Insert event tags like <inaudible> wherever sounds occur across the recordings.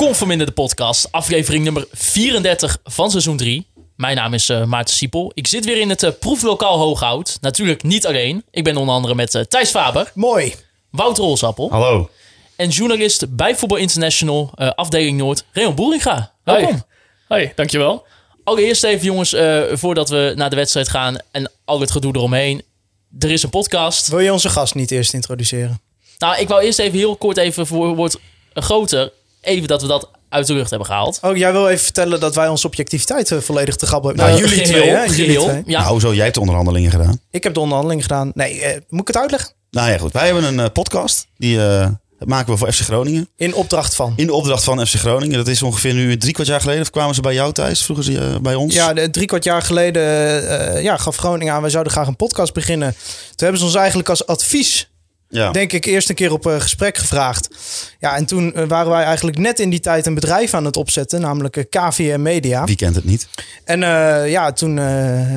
Conforminder de podcast, aflevering nummer 34 van seizoen 3. Mijn naam is eh, Maarten Siepel. Ik zit weer in het eh, proeflokaal Hooghout. Natuurlijk niet alleen. Ik ben onder andere met eh, Thijs Faber, Mooi. Wouter Rolsappel Hallo. en journalist bij Voetbal International, afdeling Noord, Reon Boeringa. Welkom. Hoi, dankjewel. Allereerst even jongens, eh, voordat we naar de wedstrijd gaan en al het gedoe eromheen. Er is een podcast. Wil je onze gast niet eerst introduceren? Nou, ik wou eerst even heel kort even voor wordt groter. Even dat we dat uit de lucht hebben gehaald. Oh, jij wil even vertellen dat wij onze objectiviteit eh, volledig te grappen hebben. Nou, Eh, jullie geheel, twee, hè? Jullie geheel. twee. Ja, Nou, zo, jij hebt de onderhandelingen gedaan. Ik heb de onderhandeling gedaan. Nee, eh, moet ik het uitleggen? Nou ja, goed. Wij hebben een eh, podcast. Die eh, maken we voor FC Groningen. In opdracht van. In de opdracht van FC Groningen. Dat is ongeveer nu drie kwart jaar geleden. Of kwamen ze bij jou thuis? Vroegen ze bij ons? Ja, de, drie kwart jaar geleden eh, ja, gaf Groningen aan... wij zouden graag een podcast beginnen. Toen hebben ze ons eigenlijk als advies... Ja. denk ik eerst een keer op eh, gesprek gevraagd. Ja, en toen eh, waren wij eigenlijk net in die tijd een bedrijf aan het opzetten... namelijk eh, KVM Media. Wie kent het niet? En ja, toen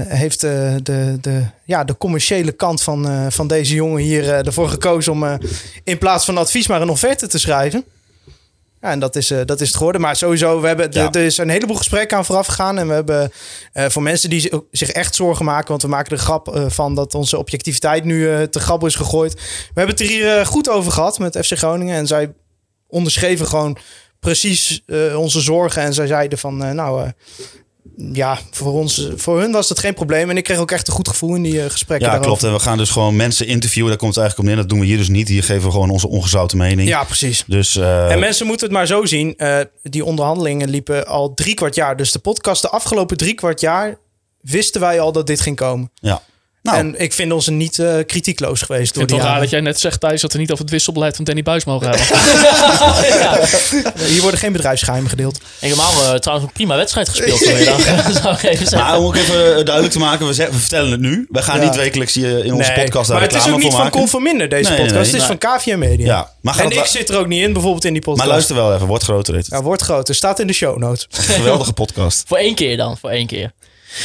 heeft de, de, ja, de commerciële kant van, van deze jongen hier ervoor gekozen om in plaats van advies maar een offerte te schrijven. Ja, en dat is, eh, dat is het geworden. Maar sowieso, we hebben, Ja. er is een heleboel gesprekken aan vooraf gegaan. En we hebben eh, voor mensen die zi- zich echt zorgen maken, want we maken er grap eh, van dat onze objectiviteit nu te grabbel is gegooid. We hebben het er hier goed over gehad met FC Groningen. En zij onderschreven gewoon precies onze zorgen. En zij zeiden van, nou, ja, voor, ons, voor hun was dat geen probleem. En ik kreeg ook echt een goed gevoel in die eh, gesprekken. Ja, daarover. klopt. En we gaan dus gewoon mensen interviewen. Daar komt het eigenlijk op neer. Dat doen we hier dus niet. Hier geven we gewoon onze ongezouten mening. Ja, precies. Dus eh, En mensen moeten het maar zo zien. eh, die onderhandelingen liepen al drie kwart jaar. Dus de podcast de afgelopen drie kwart jaar wisten wij al dat dit ging komen. ja. Nou, En ik vind ons niet eh, kritiekloos geweest. Ik vind door het raar dat jij net zegt, Thijs, dat we niet over het wisselbeleid van Danny Buis mogen hebben. <laughs> Hier worden geen bedrijfsgeheimen gedeeld. helemaal eh, trouwens een prima wedstrijd gespeeld <laughs> vanmiddag. <laughs> zou ik even zeggen. maar om ook even eh, duidelijk te maken. We, zeggen- we vertellen het nu. We gaan Ja. niet wekelijks hier in onze Nee, podcast daar maar het is ook niet van. Conforminder, deze Nee, podcast. nee. het is van KVM Media. Ja, maar, gaat En ik zit er ook niet in, bijvoorbeeld in die podcast. maar luister wel even. Wordt groter. Het. Ja, wordt groter. Staat in de show notes. Geweldige podcast. Voor één keer dan, voor één keer.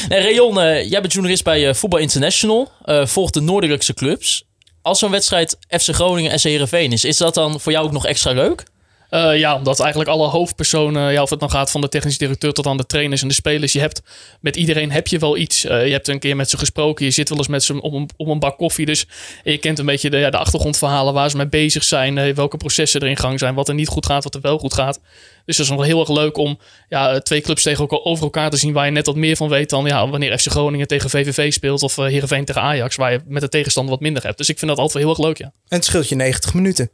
Nee, Rayon, eh, jij bent journalist bij eh, Voetbal International. eh, volgt de Noordelijkse clubs. Als zo'n wedstrijd FC Groningen en Heerenveen is, is dat dan voor jou ook nog extra leuk? Eh, ja, omdat eigenlijk alle hoofdpersonen, ja, of het nou gaat van de technisch directeur tot aan de trainers en de spelers, je hebt met iedereen heb je wel iets. Eh, je hebt een keer met ze gesproken, je zit wel eens met ze op een, op een bak koffie. Dus je kent een beetje de, ja, de achtergrondverhalen waar ze mee bezig zijn, eh, welke processen er in gang zijn, wat er niet goed gaat, wat er wel goed gaat. Dus dat is nog heel erg leuk om ja, twee clubs tegen elkaar, over elkaar te zien waar je net wat meer van weet dan ja, wanneer FC Groningen tegen VVV speelt of Heerenveen tegen Ajax, waar je met de tegenstander wat minder hebt. Dus ik vind dat altijd heel erg leuk, ja. En het scheelt je 90 minuten.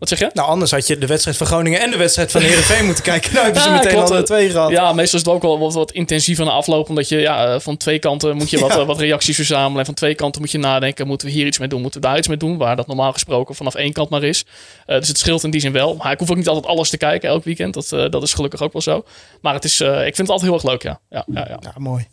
Wat zeg je? Nou, anders had je de wedstrijd van Groningen en de wedstrijd van Heerenveen moeten <laughs> kijken. Nou hebben ze Ja, meteen klopt. al de twee gehad. Ja, meestal is het ook wel wat, wat intensiever na afloop. Omdat je ja, eh, van twee kanten moet je wat, <laughs> Ja. eh, wat reacties verzamelen. En van twee kanten moet je nadenken. Moeten we hier iets mee doen? Moeten we daar iets mee doen? Waar dat normaal gesproken vanaf één kant maar is. Eh, dus het scheelt in die zin wel. Maar ik hoef ook niet altijd alles te kijken elk weekend. Dat, eh, dat is gelukkig ook wel zo. Maar het is, eh, ik vind het altijd heel erg leuk, ja. ja, ja, ja. Ja, mooi.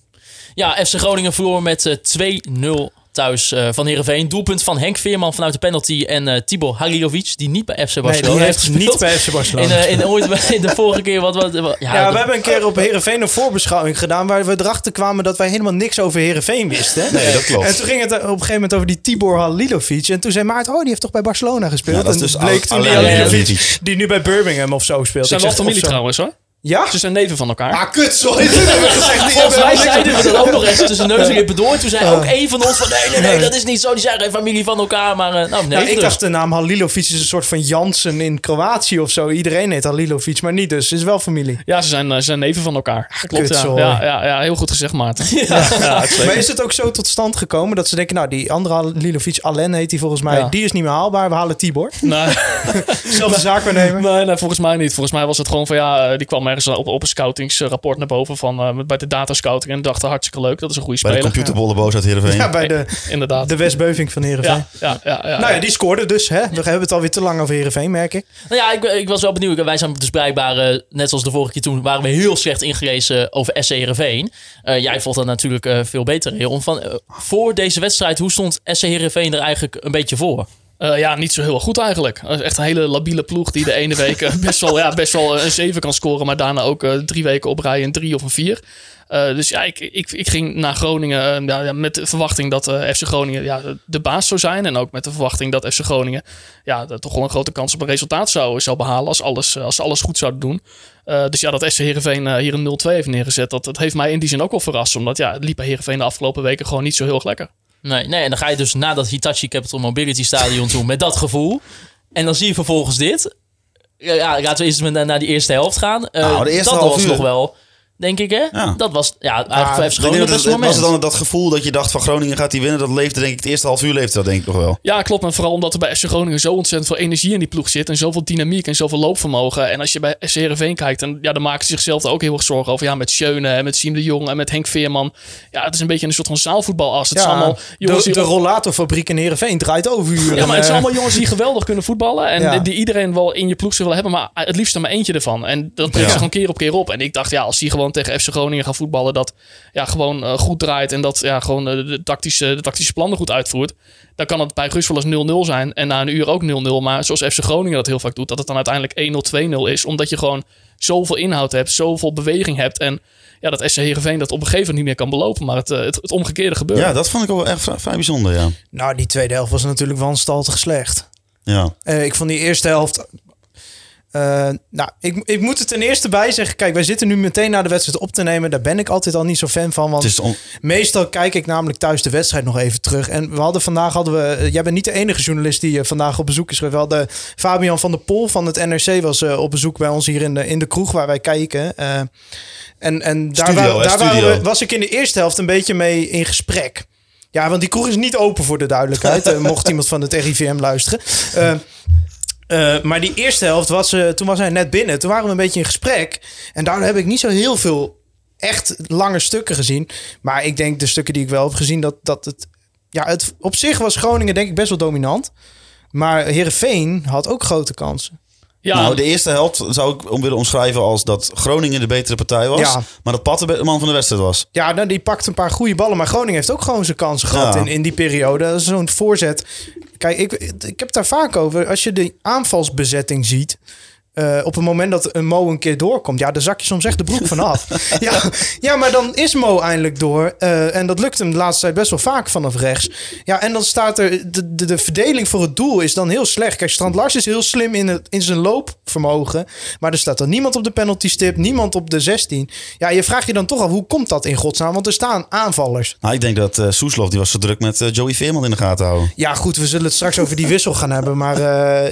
Ja, FC Groningen verloor met eh, 2-0 thuis eh, van Heerenveen. Doelpunt van Henk Veerman vanuit de penalty en eh Tibor Halilovic, die niet bij FC Barcelona Nee, die heeft gespeeld. niet bij FC Barcelona. In, eh, in, ooit, in de vorige keer wat... wat, wat- ja, Ja, we hebben een keer op Heerenveen een voorbeschouwing gedaan... waar we erachter kwamen dat wij helemaal niks over Heerenveen wisten. hè? Nee, dat klopt. En toen ging het op een gegeven moment over die Tibor Halilovic. En toen zei Maarten, oh, die heeft toch bij Barcelona gespeeld? Ja, dat is en dus bleek Al- toen die Halilovic, die nu bij Birmingham of zo speelt. Zijn wel familie trouwens hoor. Ja? Ze zijn neven van elkaar. Ah, kut, sorry. Toen hebben we gezegd, die Volgens mij zeiden we dat ook nog eens tussen neus en lippen door. Toen zei ook Oh. één van ons van nee, nee, nee, dat is niet zo. Die zijn geen familie van elkaar, maar eh, nou, nee. Ik dus. dacht de naam Halilovic is een soort van Jansen in Kroatië of zo. Iedereen heet Halilovic, maar niet dus. Het is wel familie. Ja, ze zijn, eh, ze zijn neven van elkaar. Klopt, ja. Ja, ja, ja, heel goed gezegd, Maarten. <laughs> Ja, ja, uitstekend. Maar is het ook zo tot stand gekomen dat ze denken... nou, die andere Halilovic, Allen heet die volgens mij... Ja. die is niet meer haalbaar, we halen Tibor. Nee. <laughs> Zelfde zaak waarnemen. Nee, nee, volgens mij niet. Volgens mij was het gewoon van ja, eh, die kwam ergens ze op, op een scoutingsrapport naar boven van eh, bij de datascouting. En dachten hartstikke leuk, dat is een goede Bij de speler. computerbollenboos uit Heerenveen. Ja, bij de, <laughs> Inderdaad. de Westbeuving van Heerenveen. ja, ja, ja, ja, Nou ja, die scoorde dus. Hè? We hebben het alweer te lang over Heerenveen, merk ik. Nou ja, ik, ik was wel benieuwd. Wij zijn dus blijkbaar, eh, net zoals de vorige keer toen, waren we heel slecht ingelezen over SC Heerenveen. Eh, jij vond dat natuurlijk eh, veel beter, Leon. Van, voor deze wedstrijd, hoe stond SC Heerenveen er eigenlijk een beetje voor? Eh, ja, niet zo heel goed eigenlijk. Eh, Echt een hele labiele ploeg die de ene week eh, best, wel, ja, best wel een 7 kan scoren, maar daarna ook drie weken op rij een 3 of een 4. dus ja, ik, ik, ik ging naar Groningen ja, met de verwachting dat FC Groningen ja, de baas zou zijn. En ook met de verwachting dat FC Groningen ja, toch wel een grote kans op een resultaat zou, zou behalen als, alles, als ze alles goed zouden doen. Dus ja, dat SC Heerenveen hier een 0-2 heeft neergezet, dat, dat heeft mij in die zin ook wel verrast. Omdat ja, het liep bij Heerenveen de afgelopen weken gewoon niet zo heel erg lekker. Nee, nee, en dan ga je dus na dat Hitachi Capital Mobility Stadion toe met dat gevoel. En dan zie je vervolgens dit. Ja, laten we eerst met, naar die eerste helft gaan. Eh, Nou, de eerste dat half was uur- nog wel, denk ik, hè? Ja. Dat was, ja, eigenlijk best het, moment. was het dan dat gevoel dat je dacht van Groningen gaat die winnen? Dat leefde denk ik het eerste half uur leefde dat denk ik nog wel. Ja, klopt. En vooral omdat er bij FC Groningen zo ontzettend veel energie in die ploeg zit. En zoveel dynamiek en zoveel loopvermogen. En als je bij FC Heerenveen kijkt, dan, ja, dan maken ze zichzelf ook heel erg zorgen over. Ja, met Schöne en met Siem de Jong en met Henk Veerman. Ja, het is een beetje een soort van zaalvoetbalas. Het is allemaal jongens de, die... de rollatorfabriek in Heerenveen draait overuren. ja, maar het zijn Eh, allemaal jongens die geweldig kunnen voetballen. En Ja. die, iedereen wel in je ploeg zou willen hebben. Maar het liefst er maar eentje ervan. En dat brengt Ja. ze gewoon keer op keer op. En ik dacht, ja, als die gewoon tegen FC Groningen gaan voetballen. Dat ja, gewoon eh, goed draait. En dat ja, gewoon eh, de, tactische, de tactische plannen goed uitvoert. Dan kan het bij rust wel eens 0-0 zijn. En na een uur ook 0-0. Maar zoals FC Groningen dat heel vaak doet. Dat het dan uiteindelijk 1-0, 2-0 is. Omdat je gewoon zoveel inhoud hebt. Zoveel beweging hebt. En ja, dat SC Heerenveen dat op een gegeven moment niet meer kan belopen. Maar het, eh, het, het omgekeerde gebeurt. Ja, dat vond ik wel echt vrij, bijzonder, ja. Nou, die tweede helft was natuurlijk wanstaltig slecht. Ja, Eh, ik vond die eerste helft. Eh, nou, ik, ik moet er ten eerste bij zeggen. Kijk, wij zitten nu meteen naar de wedstrijd op te nemen. Daar ben ik altijd al niet zo fan van. Want het on- meestal kijk ik namelijk thuis de wedstrijd nog even terug. En we hadden vandaag hadden we. eh, Jij bent niet de enige journalist die eh, vandaag op bezoek is. We hadden Fabian van der Pol van het NRC was op bezoek bij ons hier in de, in de kroeg waar wij kijken. En en daar, Studio, wa- hè, daar waren studio. we- was ik in de eerste helft een beetje mee in gesprek. Ja, want die kroeg is niet open voor de duidelijkheid. mocht <laughs> iemand van het RIVM luisteren. Eh, maar die eerste helft was, eh, toen was hij net binnen. Toen waren we een beetje in gesprek. En daardoor heb ik niet zo heel veel echt lange stukken gezien. Maar ik denk de stukken die ik wel heb gezien, dat, dat het... Ja, het, op zich was Groningen denk ik best wel dominant. Maar Heerenveen had ook grote kansen. Ja, Nou, de eerste helft zou ik om willen omschrijven als dat Groningen de betere partij was. Ja. Maar dat Pat de man van de wedstrijd was. Ja, nou, die pakt een paar goede ballen. Maar Groningen heeft ook gewoon zijn kansen gehad Ja. in, in die periode. Dat is Zo'n voorzet. Kijk, ik, ik heb daar vaak over. Als je de aanvalsbezetting ziet. Eh, op het moment dat een Mo een keer doorkomt, ja, dan zak je soms echt de broek vanaf. <laughs> ja, ja, maar dan is Mo eindelijk door. eh, en dat lukt hem de laatste tijd best wel vaak vanaf rechts. Ja, en dan staat er. De, de, de verdeling voor het doel is dan heel slecht. Kijk, Strand Lars is heel slim in, het, in zijn loopvermogen. Maar er staat dan niemand op de penalty stip, niemand op de 16. Ja, je vraagt je dan toch af, hoe komt dat in godsnaam? Want er staan aanvallers. Nou, ik denk dat eh Soeslof, die was zo druk met Joey Veerman in de gaten houden. Ja, goed, we zullen het straks over die wissel gaan hebben. Maar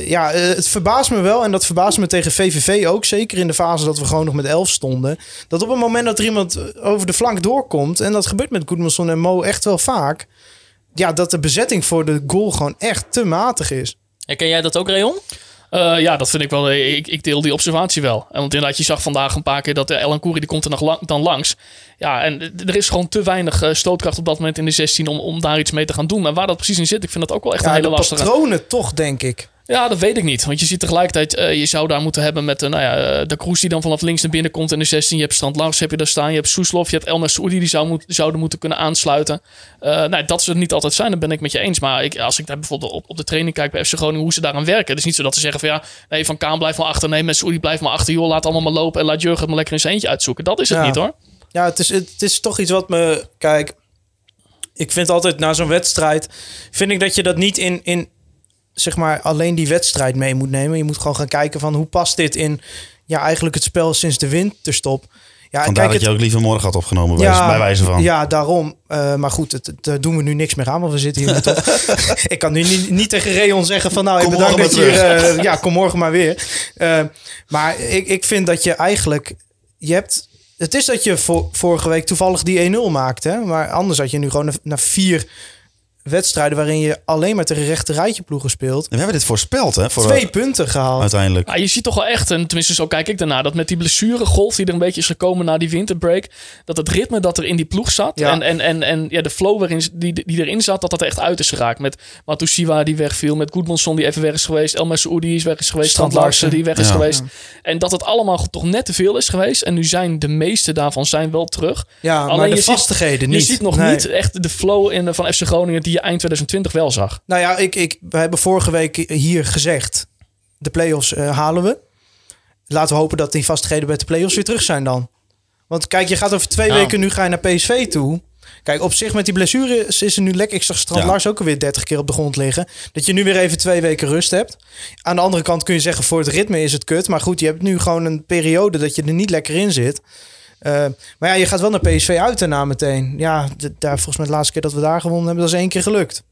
ja, het verbaast me wel. En dat verbaast me tegen VVV ook. Zeker in de fase dat we gewoon nog met 11 stonden. Dat op het moment dat er iemand eh, over de flank doorkomt. En dat gebeurt met Goedmanson en Mo echt wel vaak. Ja, dat de bezetting voor de goal gewoon echt te matig is. Herken jij dat ook, Rayon? Eh, ja, dat vind ik wel. Ik, ik deel die observatie wel. En want inderdaad, je zag vandaag een paar keer dat de Elan Koeri die komt er nog lang, dan langs. Ja, en er is gewoon te weinig eh, stootkracht op dat moment in de 16 om, om daar iets mee te gaan doen. Maar waar dat precies in zit, ik vind dat ook wel echt Ja, een hele de lastige. patronen toch, denk ik. Ja, dat weet ik niet. Want je ziet tegelijkertijd, eh, je zou daar moeten hebben met uh, nou ja, eh, de Kroes die dan vanaf links naar binnen komt in de 16. Je hebt Strand Lars, heb je daar staan. Je hebt Soeslof, je hebt El Nasoudi, die zou moet, zouden moeten kunnen aansluiten. Nou, dat ze het niet altijd zijn, dan ben ik met je eens. Maar ik, als ik daar bijvoorbeeld op, op de training kijk bij FC Groningen, hoe ze daaraan werken. Het is niet zo dat ze zeggen van ja, nee, Van Kaan blijft maar achter. Nee, met Soudi blijft maar achter. Joh, laat allemaal maar lopen en laat Jurgen het maar lekker in zijn eentje uitzoeken. Dat is het Ja. niet hoor. Ja, het is, het is toch iets wat me... Kijk, ik vind altijd na zo'n wedstrijd... vind ik dat je dat niet in, in zeg maar alleen die wedstrijd mee moet nemen. Je moet gewoon gaan kijken van hoe past dit in... ja, eigenlijk het spel sinds de winterstop. Ja, Vandaar kijk, dat je ook liever morgen had opgenomen, bij, bij wijze van. Ja, daarom. Eh, maar goed, daar doen we nu niks meer aan, want we zitten hier toch. <laughs> <laughs> ik kan nu niet, niet tegen Reon zeggen van nou, ik Kom bedankt dat morgen je eh, ja, kom morgen maar weer. Eh, maar ik, ik vind dat je eigenlijk... Je hebt... Het is dat je voor, vorige week toevallig die 1-0 maakte. Maar anders had je nu gewoon na, na vier wedstrijden waarin je alleen maar tegen rechte rijtje ploegen speelt. En we hebben dit voorspeld, hè? Voor, Twee punten gehaald. Uiteindelijk. Ja, je ziet toch wel echt, en tenminste zo kijk ik daarna, dat met die blessuregolf die er een beetje is gekomen na die winterbreak, dat het ritme dat er in die ploeg zat Ja. en, en, en, en ja, de flow waarin, die, die erin zat, dat dat er echt uit is geraakt. Met Matusiwa die wegviel, met Goodmanson die even weg is geweest, El is weg is geweest, Strand Larsen die weg is Ja. geweest. En dat het allemaal toch net te veel is geweest. En nu zijn de meeste daarvan zijn wel terug. Ja, Alleen maar de je ziet- vastigheden niet. Je ziet nog Nee. niet echt de flow in, van FC Groningen die je eind 2020 wel zag. Nou ja, ik, ik, we hebben vorige week hier gezegd... de play-offs eh, halen we. Laten we hopen dat die vastigheden bij de play-offs weer terug zijn dan. Want kijk, je gaat over twee Nou. weken... nu ga je naar PSV toe. Kijk, op zich met die blessures is er nu lekker... Ik zag Strand Ja. Lars ook alweer 30 keer op de grond liggen. Dat je nu weer even twee weken rust hebt. Aan de andere kant kun je zeggen... voor het ritme is het kut. Maar goed, je hebt nu gewoon een periode... dat je er niet lekker in zit. Eh, maar ja, je gaat wel naar PSV uit daarna meteen. Ja, daar, volgens mij de laatste keer dat we daar gewonnen hebben... dat is één keer gelukt.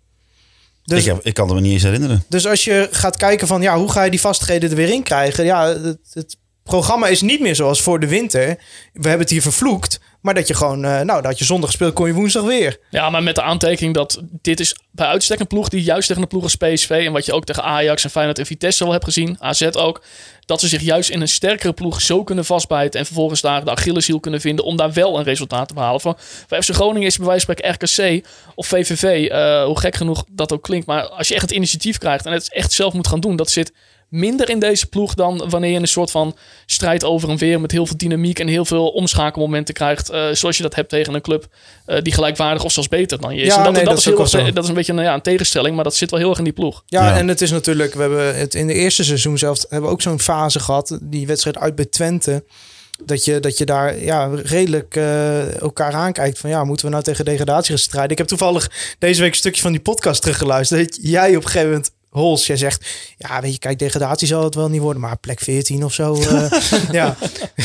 Dus, ik, heb, ik kan het me niet eens herinneren. dus als je gaat kijken van ja, hoe ga je die vastigheden er weer in krijgen? Ja, het, het programma is niet meer zoals voor de winter. We hebben het hier vervloekt. Maar dat je gewoon, eh, nou, dat je zondag speelt, kon je woensdag weer. Ja, maar met de aantekening dat dit is bij uitstek een ploeg die juist tegen een ploeg als PSV... en wat je ook tegen Ajax en Feyenoord en Vitesse wel hebt gezien, AZ ook... dat ze zich juist in een sterkere ploeg zo kunnen vastbijten... en vervolgens daar de Achilleshiel kunnen vinden om daar wel een resultaat te behalen. Voor, voor FC Groningen is bij wijze van spreken RKC of VVV, eh, hoe gek genoeg dat ook klinkt... maar als je echt het initiatief krijgt en het echt zelf moet gaan doen... dat zit minder in deze ploeg dan wanneer je een soort van strijd over en weer... met heel veel dynamiek en heel veel omschakelmomenten krijgt... eh, zoals je dat hebt tegen een club eh, die gelijkwaardig of zelfs beter dan je is. Ja, en dat, nee, dat, dat is heel zo. dat is een beetje een, ja, een tegenstelling, maar dat zit wel heel erg in die ploeg. Ja, Ja. en het is natuurlijk, we hebben het in de eerste seizoen zelf, hebben we ook zo'n fase gehad. Die wedstrijd uit bij Twente. Dat je, dat je daar ja, redelijk eh, elkaar aankijkt van ja, moeten we nou tegen degradatie gaan strijden? Ik heb toevallig deze week een stukje van die podcast teruggeluisterd. Dat jij op een gegeven moment, Hols, jij zegt, ja weet je, kijk, degradatie zal het wel niet worden, maar plek 14 of zo. eh, <laughs> ja,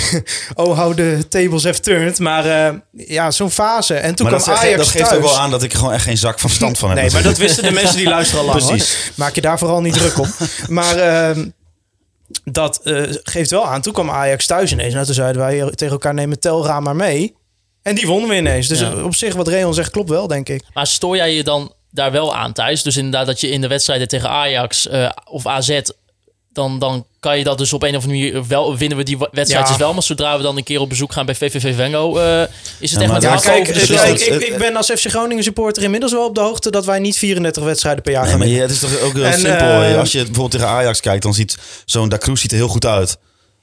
<laughs> oh, how the tables have turned. Maar eh, ja, zo'n fase. En toen Maar dat, kwam ge- Ajax dat geeft thuis. ook wel aan dat ik er gewoon echt geen zak van stand van heb. Nee, maar dat wisten de mensen die luisteren al lang. Precies. Hoor. Maak je daar vooral niet druk om. <laughs> Maar ehm, dat eh, geeft wel aan. Toen kwam Ajax thuis ineens. Nou, toen zeiden wij tegen elkaar nemen Telra maar mee. En die wonnen we ineens. Dus Ja. op zich wat Reon zegt klopt wel, denk ik. Maar stoor jij je dan daar wel aan thuis? Dus inderdaad dat je in de wedstrijden tegen Ajax eh, of AZ... Dan, dan kan je dat dus op een of andere manier wel winnen we die wedstrijd Ja. dus wel. Maar zodra we dan een keer op bezoek gaan bij VVV Venlo, eh, is het Ja, echt Ja, Ja, hakken kijk, over de dus kijk, ik, ik ben als FC Groningen supporter inmiddels wel op de hoogte... dat wij niet 34 wedstrijden per jaar Nee, gaan maar winnen. je- het is toch ook heel En, simpel. eh, als je bijvoorbeeld tegen Ajax kijkt, dan ziet zo'n Da Cruz ziet er heel goed uit.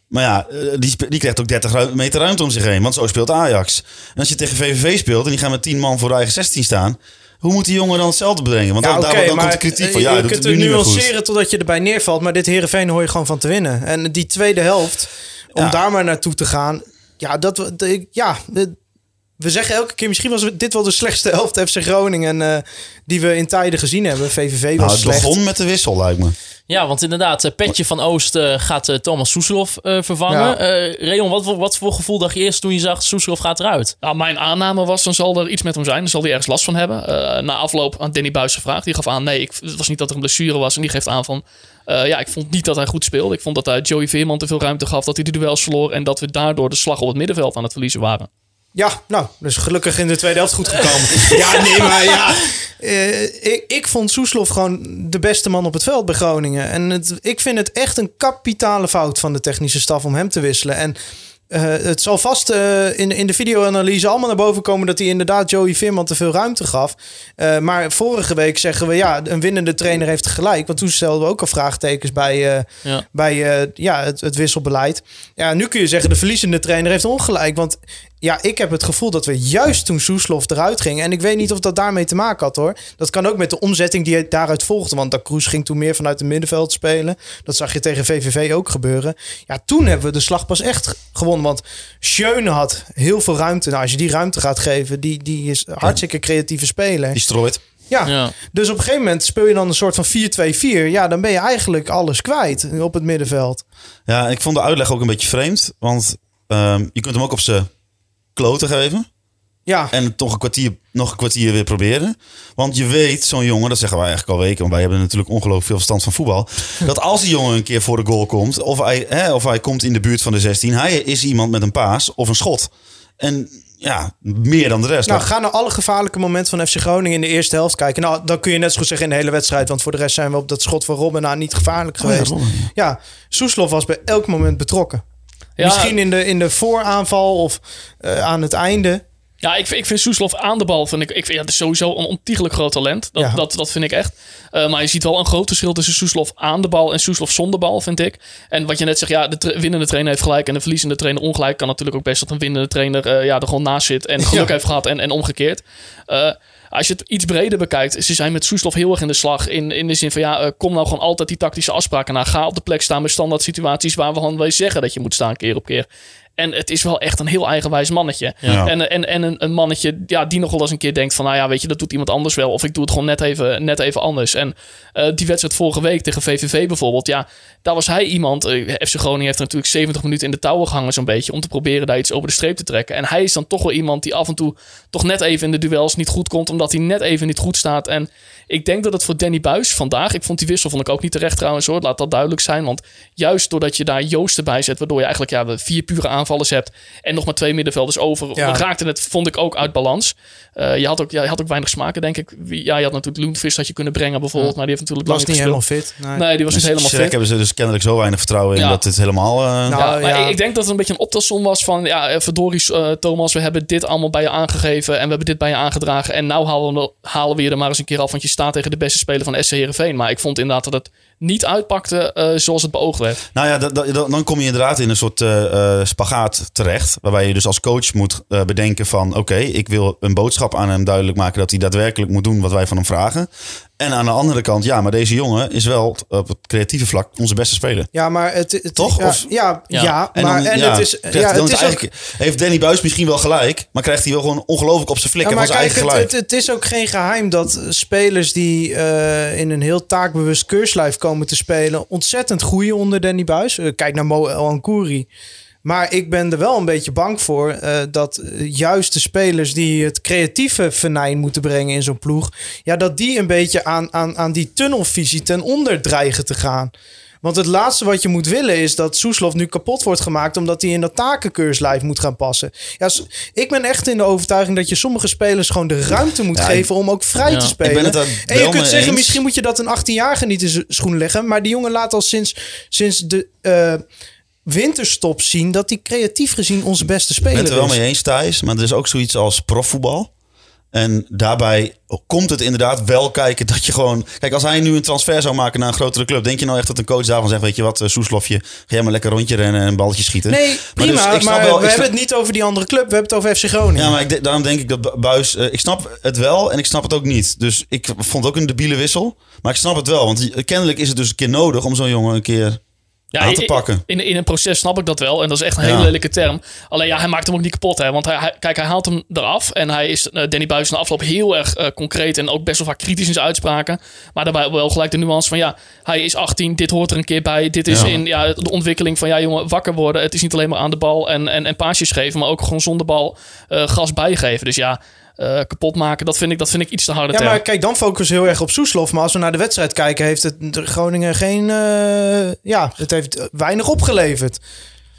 Maar ja, die, die krijgt ook 30 ru- meter ruimte om zich heen. Want zo speelt Ajax. En als je tegen VVV speelt en die gaan met 10 man voor de eigen 16 staan... Hoe moet die jongen dan hetzelfde brengen? Want dan, Ja, daar, oké, dan maar komt de kritiek van... eh, Ja, je kunt het nuanceren totdat je erbij neervalt. Maar dit Heerenveen hoor je gewoon van te winnen. En die tweede helft, om Ja. daar maar naartoe te gaan... Ja, dat, ja de- we zeggen elke keer... Misschien was dit wel de slechtste <laughs> helft FC Groningen... eh, die we in tijden gezien hebben. VVV was Nou, het slecht. begon met de wissel, lijkt me. Ja, want inderdaad, eh, Petje van Oost eh, gaat Thomas Soeslof eh, vervangen. Ja. Eh Reon, wat, voor- wat voor gevoel dacht je eerst toen je zag Soeslof gaat eruit? Nou, mijn aanname was, dan zal er iets met hem zijn. Dan zal hij ergens last van hebben. Eh, na afloop aan Danny Buis gevraagd. Die gaf aan, nee, ik, het was niet dat er een blessure was. En die geeft aan van, eh, ja, ik vond niet dat hij goed speelde. Ik vond dat hij Joey Veerman te veel ruimte gaf. Dat hij de duels verloor. En dat we daardoor de slag op het middenveld aan het verliezen waren. Ja, nou, dus gelukkig in de tweede helft goed gekomen. <laughs> ja, nee, maar ja. eh, ik, ik vond Soeslof gewoon de beste man op het veld bij Groningen. En het, ik vind het echt een kapitale fout van de technische staf om hem te wisselen. En eh, het zal vast eh, in, in de videoanalyse allemaal naar boven komen dat hij inderdaad Joey Veerman te veel ruimte gaf. Maar vorige week zeggen we ja, een winnende trainer heeft gelijk. Want toen stelden we ook al vraagtekens bij, Ja. bij ja, het, het wisselbeleid. Ja, nu kun je zeggen de verliezende trainer heeft ongelijk. Want ja, ik heb het gevoel dat we juist toen Soeslof eruit ging. En ik weet niet of dat daarmee te maken had hoor. Dat kan ook met de omzetting die daaruit volgde. Want Da Cruz ging toen meer vanuit het middenveld spelen. Dat zag je tegen VVV ook gebeuren. Ja, toen hebben we de slag pas echt gewonnen. Want Schöne had heel veel ruimte. Nou, als je die ruimte gaat geven, die, die is hartstikke creatieve speler. Die strooit. Ja, Ja. dus op een gegeven moment speel je dan een soort van 4-2-4. Ja, dan ben je eigenlijk alles kwijt op het middenveld. Ja, ik vond de uitleg ook een beetje vreemd. Want ehm, je kunt hem ook op zijn kloten geven. Ja, En toch een kwartier, nog een kwartier weer proberen. Want je weet, zo'n jongen, dat zeggen wij eigenlijk al weken, want wij hebben natuurlijk ongelooflijk veel verstand van voetbal. dat als die jongen een keer voor de goal komt, of hij, hè, of hij komt in de buurt van de 16, hij is iemand met een paas of een schot. En ja, meer dan de rest. Nou, ga naar alle gevaarlijke momenten van FC Groningen in de eerste helft kijken. Nou, dan kun je net zo goed zeggen in de hele wedstrijd. Want voor de rest zijn we op dat schot van Robben nou niet gevaarlijk Oh ja, geweest. Robben, ja, Soeslof was bij elk moment betrokken. Ja, Misschien in de, in de vooraanval of eh, aan het einde. Ja, ik, vind- ik vind Soeslof aan de bal. Vind ik, ik vind, ja, het is sowieso een ontiegelijk groot talent. Dat, Ja. dat, dat vind ik echt. Eh, maar je ziet wel een groot verschil tussen Soeslof aan de bal en Soeslof zonder bal, vind ik. En wat je net zegt, ja, de tra- winnende trainer heeft gelijk en de verliezende trainer ongelijk. Kan natuurlijk ook best dat een winnende trainer eh, ja, er gewoon naast zit en geluk Ja. heeft gehad en, en omgekeerd. Als je het iets breder bekijkt, ze zijn met Soeslof heel erg in de slag. In, in de zin van, ja, eh, kom nou gewoon altijd die tactische afspraken na. Ga op de plek staan bij standaard situaties waar we gewoon wij zeggen dat je moet staan keer op keer. En het is wel echt een heel eigenwijs mannetje. Ja. En, en, en een, een mannetje ja, die nog wel eens een keer denkt van... nou ja, weet je, dat doet iemand anders wel. Of ik doe het gewoon net even, net even anders. En eh, die wedstrijd vorige week tegen VVV bijvoorbeeld... ja, daar was hij iemand... eh, FC Groningen heeft natuurlijk 70 minuten in de touwen gehangen zo'n beetje... om te proberen daar iets over de streep te trekken. En hij is dan toch wel iemand die af en toe... toch net even in de duels niet goed komt... omdat hij net even niet goed staat. En ik denk dat het voor Danny Buis vandaag... ik vond die wissel vond ik ook niet terecht trouwens hoor... laat dat duidelijk zijn. Want juist doordat je daar Joost erbij zet... waardoor je eigenlijk ja, vier pure aanvallers hebt... en nog maar twee middenvelders over... Ja. raakte het, vond ik, ook uit balans. Eh, je, had ook, ja, je had ook weinig smaken, denk ik. Ja, je had natuurlijk Loenvis had je kunnen brengen bijvoorbeeld... maar die heeft natuurlijk lang niet helemaal fit. Nee. Nee, die was niet helemaal fit. hebben ze dus kennelijk zo weinig vertrouwen in Ja. dat het helemaal... eh, Nou, Ja, maar ja. ik- ik denk dat het een beetje een optelsom was van... ja, eh, verdorie Thomas, we hebben dit allemaal bij je aangegeven... en we hebben dit bij je aangedragen... en nou halen we, halen we je er maar eens een keer af... want je staat tegen de beste speler van SC Heerenveen. Maar ik vond inderdaad dat het niet uitpakte eh, zoals het beoogd werd. Nou ja, da- da- dan kom je inderdaad in een soort eh, spagaat terecht. Waarbij je dus als coach moet bedenken van... oké, ik wil een boodschap aan hem duidelijk maken... dat hij daadwerkelijk moet doen wat wij van hem vragen. En aan de andere kant, ja, maar deze jongen is wel op het creatieve vlak onze beste speler. Ja, maar het, het Toch? Ja, Of- ja, ja, Ja. En maar dan, en ja, het is, krijgt- ja, het is is ook, eigenlijk, heeft Danny Buis misschien wel gelijk... maar krijgt hij wel gewoon ongelooflijk op zijn Ja, flikken maar van zijn kijk, eigen het, gelijk. het, het is ook geen geheim dat spelers die eh, in een heel taakbewust keurslijf komen te spelen, ontzettend groeien onder Danny Buis. Eh, kijk naar Mo El Ankouri. Maar ik ben er wel een beetje bang voor eh, dat juist de spelers die het creatieve venijn moeten brengen in zo'n ploeg, ja, dat die een beetje aan, aan, aan die tunnelvisie ten onder dreigen te gaan. Want het laatste wat je moet willen is dat Soeslof nu kapot wordt gemaakt omdat hij in dat takenkeurslijf moet gaan passen. Ja, ik ben echt in de overtuiging dat je sommige spelers gewoon de ruimte moet Ja, geven om ook vrij Ja. te spelen. en je kunt zeggen, eens. misschien moet je dat een 18-jarige niet in zijn schoenen leggen. Maar die jongen laat al sinds, sinds de eh, winterstop zien dat hij creatief gezien onze beste Ik speler ben het er wel is. mee eens, Thijs. Maar er is ook zoiets als profvoetbal. En daarbij komt het inderdaad wel kijken dat je gewoon... Kijk, als hij nu een transfer zou maken naar een grotere club... denk je nou echt dat een coach daarvan zegt... weet je wat, eh, Soeslofje, ga jij maar lekker rondje rennen en een balletje schieten? Nee, prima. dus Maar, ik snap wel- we ik hebben het niet over die andere club. We hebben het over FC Groningen. Ja, maar ik, daarom denk ik dat Bu- Buis... eh, ik snap het wel en ik snap het ook niet. Dus ik vond het ook een debiele wissel. Maar ik snap het wel. Want kennelijk is het dus een keer nodig... om zo'n jongen een keer Ja, aan te pakken. In, in een proces snap ik dat wel. En dat is echt een hele Ja. lelijke term. Alleen ja, hij maakt hem ook niet kapot. Hè? Want hij, hij- kijk, hij haalt hem eraf. En hij is, eh, Danny Buis, na afloop heel erg eh, concreet. En ook best wel vaak kritisch in zijn uitspraken. Maar daarbij wel gelijk de nuance van ja, hij is 18. Dit hoort er een keer bij. Dit is Ja. in ja, de ontwikkeling van ja, jongen, wakker worden. Het is niet alleen maar aan de bal en, en, en paasjes geven. Maar ook gewoon zonder bal eh, gas bijgeven. Dus ja, eh, kapot maken, dat vind, ik, dat vind ik iets te harde Ja, term. maar kijk, dan focussen we heel erg op Soeslof. Maar als we naar de wedstrijd kijken, heeft het Groningen geen... eh, ja, het heeft weinig opgeleverd.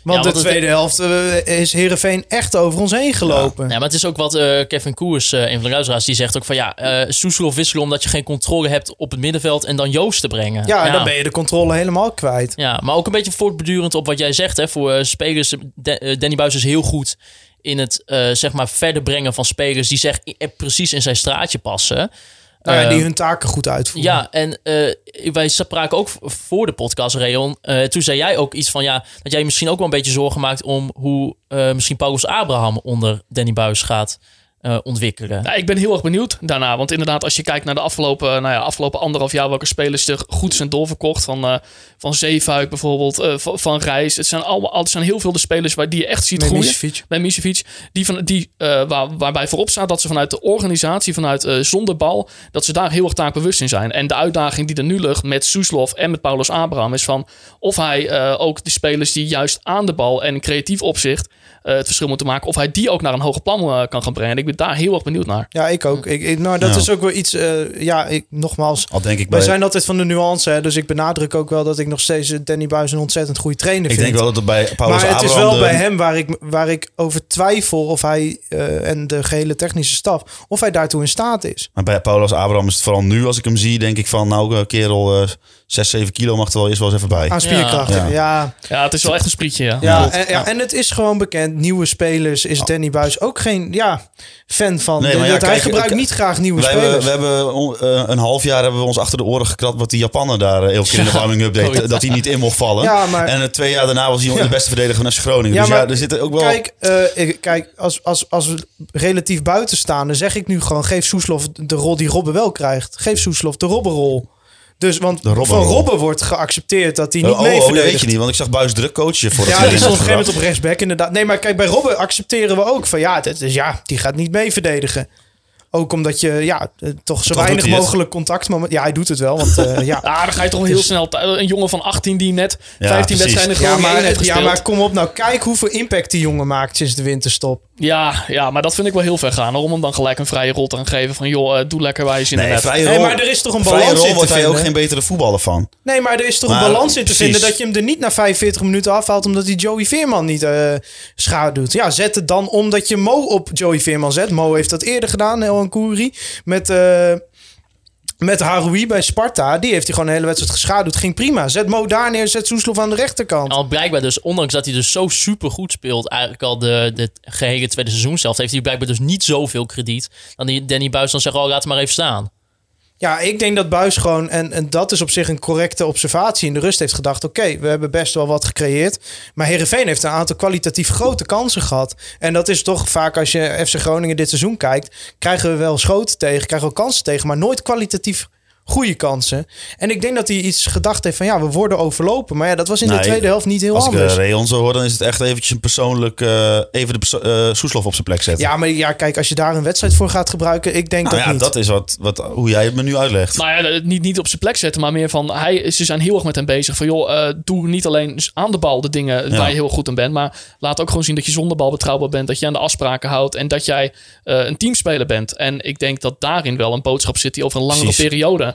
Want, want de tweede helft eh, is Heerenveen echt over ons heen gelopen. Ja, maar het is ook wat Kevin Koers, eh, een van de luisteraars, die zegt ook van ja, eh Soeslof wisselen omdat je geen controle hebt op het middenveld en dan Joost te brengen. Ja, en dan ben je de controle helemaal kwijt. Ja, maar ook een beetje voortbedurend op wat jij zegt. Hè, voor spelers, De- Danny Buis is heel goed in het eh, zeg maar verder brengen van spelers die zeg i- precies in zijn straatje passen. Nou ja, Eh, die hun taken goed uitvoeren. Ja, en eh, wij spraken ook voor de podcast, Reon. eh, toen zei jij ook iets van ja, dat jij misschien ook wel een beetje zorgen maakt om hoe eh, misschien Paulus Abraham onder Danny Buis gaat eh, ontwikkelen. Ja, ik ben heel erg benieuwd daarna. Want inderdaad, als je kijkt naar de afgelopen, nou ja, afgelopen anderhalf jaar... welke spelers er goed zijn doorverkocht. Van, eh van Zeefuik bijvoorbeeld, eh, van, van Reis. Het zijn, allemaal, het zijn heel veel de spelers waar, die je echt ziet Met groeien. Misevic. Bij Misevic. Die van, die, eh, waar, waarbij voorop staat dat ze vanuit de organisatie, vanuit eh, zonder bal... dat ze daar heel erg taakbewust in zijn. En de uitdaging die er nu ligt met Soeslof en met Paulus Abraham... is van of hij eh, ook de spelers die juist aan de bal en creatief opzicht... eh, het verschil moeten maken, of hij die ook naar een hoger plan kan gaan brengen. En ik ben daar heel erg benieuwd naar. Ja, ik ook. Ik, ik- nou, dat Ja. is ook wel iets... eh, ja, ik, nogmaals... Al denk ik Wij bij... zijn altijd van de nuance, hè, dus ik benadruk ook wel dat ik nog steeds Danny Buis een ontzettend goede trainer Ik vind. denk wel dat het bij Paulus maar het is Abraham wel de- bij hem waar ik, waar ik over twijfel of hij eh, en de gehele technische staf, of hij daartoe in staat is. Maar bij Paulus Abraham is het vooral nu, als ik hem zie, denk ik van... Nou, eh, kerel, eh 6, 7 kilo mag er wel eerst wel eens even bij. Aan spierkracht. Ja, Ja. het is wel echt een sprietje, ja. Ja, en, ja, en het is gewoon bekend. Nieuwe spelers is Danny Buis ook geen ja, fan van. Nee, maar ja, Dat hij gebruikt ik- niet graag nieuwe Wij spelers. hebben, we hebben eh, een half jaar hebben we ons achter de oren gekrapt wat die Japaner daar eh, elke keer in de warming-up deed. Goed. Dat hij niet in mocht vallen. Ja, maar- En eh, twee jaar daarna was hij de beste verdediger van FC Groningen. Ja, dus maar ja, er zitten ook wel... Kijk, eh, kijk als, als, als we relatief buiten staan, dan zeg ik nu gewoon: geef Soeslof de rol die Robben wel krijgt. Geef Soeslof de Robbenrol. Dus, want van Robben wordt geaccepteerd dat hij niet oh, oh, mee oh, weet je niet, want ik zag Buis druk coachen voor Ja, die stond op een gegeven moment op rechtsback inderdaad. Nee, maar kijk, bij Robben accepteren we ook van ja, het is, ja die gaat niet mee verdedigen. Ook omdat je ja, eh, toch zo Toch weinig mogelijk contact... moment- Ja, hij doet het wel, want eh, <laughs> ja... Ah, dan ga je toch heel snel... thu- Een jongen van 18 die net Ja, 15 precies. wedstrijden Ja maar, heeft ja, maar kom op nou. Kijk hoeveel impact die jongen maakt sinds de winterstop. Ja, ja, maar dat vind ik wel heel ver gaan. Om hem dan gelijk een vrije rol te gaan geven van... joh, eh, doe lekker waar je zin in Nee, hebt. vrije Nee, rol, maar er is toch een vrije balans rol in te wordt hij ook vinden? geen betere voetballer van. Nee, maar er is toch Maar, een balans in te precies. vinden... dat je hem er niet na 45 minuten afhaalt... omdat hij Joey Veerman niet eh schaduwt. Ja, zet het dan omdat je Mo op Joey Veerman zet. Mo heeft dat eerder gedaan, El Kouri. Met... eh met Haroui bij Sparta, die heeft hij gewoon de hele wedstrijd geschaduwd. Ging prima. Zet Mo daar neer, zet Soeslof aan de rechterkant. Al blijkbaar dus, ondanks dat hij dus zo super goed speelt, eigenlijk al de, de gehele tweede seizoen zelf, heeft hij blijkbaar dus niet zoveel krediet. Dan die Danny Buis dan zegt, oh, laat hem maar even staan. Ja, ik denk dat Buis gewoon, en, en dat is op zich een correcte observatie, in de rust heeft gedacht: oké, we hebben best wel wat gecreëerd. Maar Herenveen heeft een aantal kwalitatief grote kansen gehad. En dat is toch vaak, als je FC Groningen dit seizoen kijkt, krijgen we wel schoten tegen, krijgen we kansen tegen, maar nooit kwalitatief goede kansen. En ik denk dat hij iets gedacht heeft van ja, we worden overlopen. Maar ja, dat was in de tweede helft niet heel Als ik anders. uh, Reon zo hoor, dan is het echt eventjes een persoonlijk... eh, even de perso- eh, Soeslof op zijn plek zetten. ja, maar ja, kijk, als je daar een wedstrijd voor gaat gebruiken, ik denk nou dat ja, niet. dat is wat, wat, hoe jij het me nu uitlegt. Nou ja, niet, niet op zijn plek zetten, maar meer van... Hij, ze zijn heel erg met hem bezig. Van joh, eh, doe niet alleen aan de bal de dingen Ja. waar je heel goed in bent. Maar laat ook gewoon zien dat je zonder bal betrouwbaar bent. Dat je aan de afspraken houdt. En dat jij eh, een teamspeler bent. En ik denk dat daarin wel een boodschap zit die over een langere Precies. periode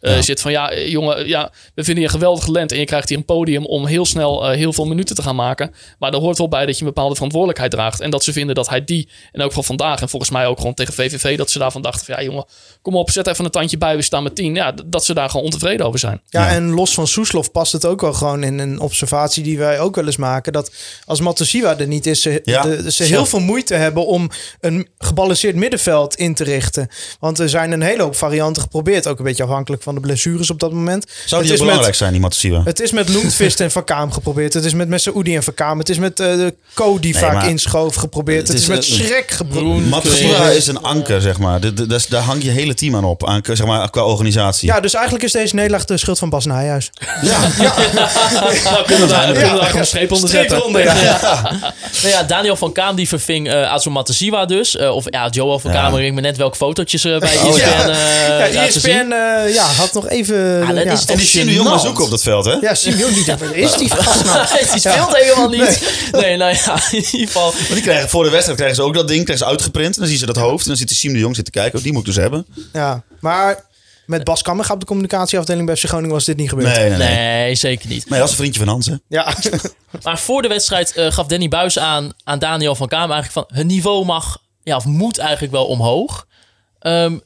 eh, Ja. zit. Van ja, eh, jongen, ja, we vinden je een geweldig talent. En je krijgt hier een podium om heel snel eh, heel veel minuten te gaan maken. Maar er hoort wel bij dat je een bepaalde verantwoordelijkheid draagt. En dat ze vinden dat hij die, en ook van vandaag. En volgens mij ook gewoon tegen VVV, dat ze daarvan dachten van ja jongen, kom op, zet even een tandje bij. We staan met tien. Ja, dat ze daar gewoon ontevreden over zijn. Ja, Ja. en los van Soeslof past het ook wel gewoon in een observatie die wij ook wel eens maken. Dat als Matosiwa er niet is, ze, Ja. de- ze heel veel moeite hebben om een gebalanceerd middenveld in te richten. Want er zijn een hele hoop varianten geprobeerd. Ook een beetje afhankelijk van de blessures op dat moment. Zou het die belangrijk met, zijn, die Matosiwa? het is met Loentvist en Van Kaam geprobeerd. Het is met Messaoudi en Van Kaam. Het is met eh, de Co die Nee, vaak maar- inschoof geprobeerd. Het, Het is, is, met Schrek geprobeerd. Matosiwa is een anker, zeg maar. De- de- dat is- daar hangt je hele team aan op, aan, zeg maar, qua organisatie. Ja, dus eigenlijk is deze nederlaag de schuld van Bas Nijhuis. Nou, <laughs> kunnen we daar, kunnen we daar gewoon een streep onder Streep zetten. eronder, ja. Nou ja, Daniel van Kaam die verving eh Azu Matasiwa dus. Eh, of ja, Joel van Ja. Kaam, ik me net welke fotootjes bij Oh, ESPN ja. eh Ja, ESPN zien. eh, ja, had nog even... Ah, dat ja. is En die zien nu jongen zoeken op dat veld, hè? Ja, Simeon niet. Waar is die <laughs> gast nou? <laughs> die speelt helemaal niet. Nee. nou ja, in ieder geval. Maar die krijgen, voor de wedstrijd krijgen ze ook dat ding, krijgen ze uitgeprint. En dan zien ze dat hoofd. En dan zit de Siem de Jong zitten kijken. Oh, die moet ik dus hebben. Ja, maar met Bas Kammerga op de communicatieafdeling bij FC Groningen was dit niet gebeurd. Nee, nee, nee. Nee, zeker niet. Nee, dat is een vriendje van Hans, hè? Ja, <laughs> Maar voor de wedstrijd eh, gaf Danny Buis aan, aan Daniel van Kaam eigenlijk van... het niveau mag, ja, of moet eigenlijk wel omhoog. Ehm,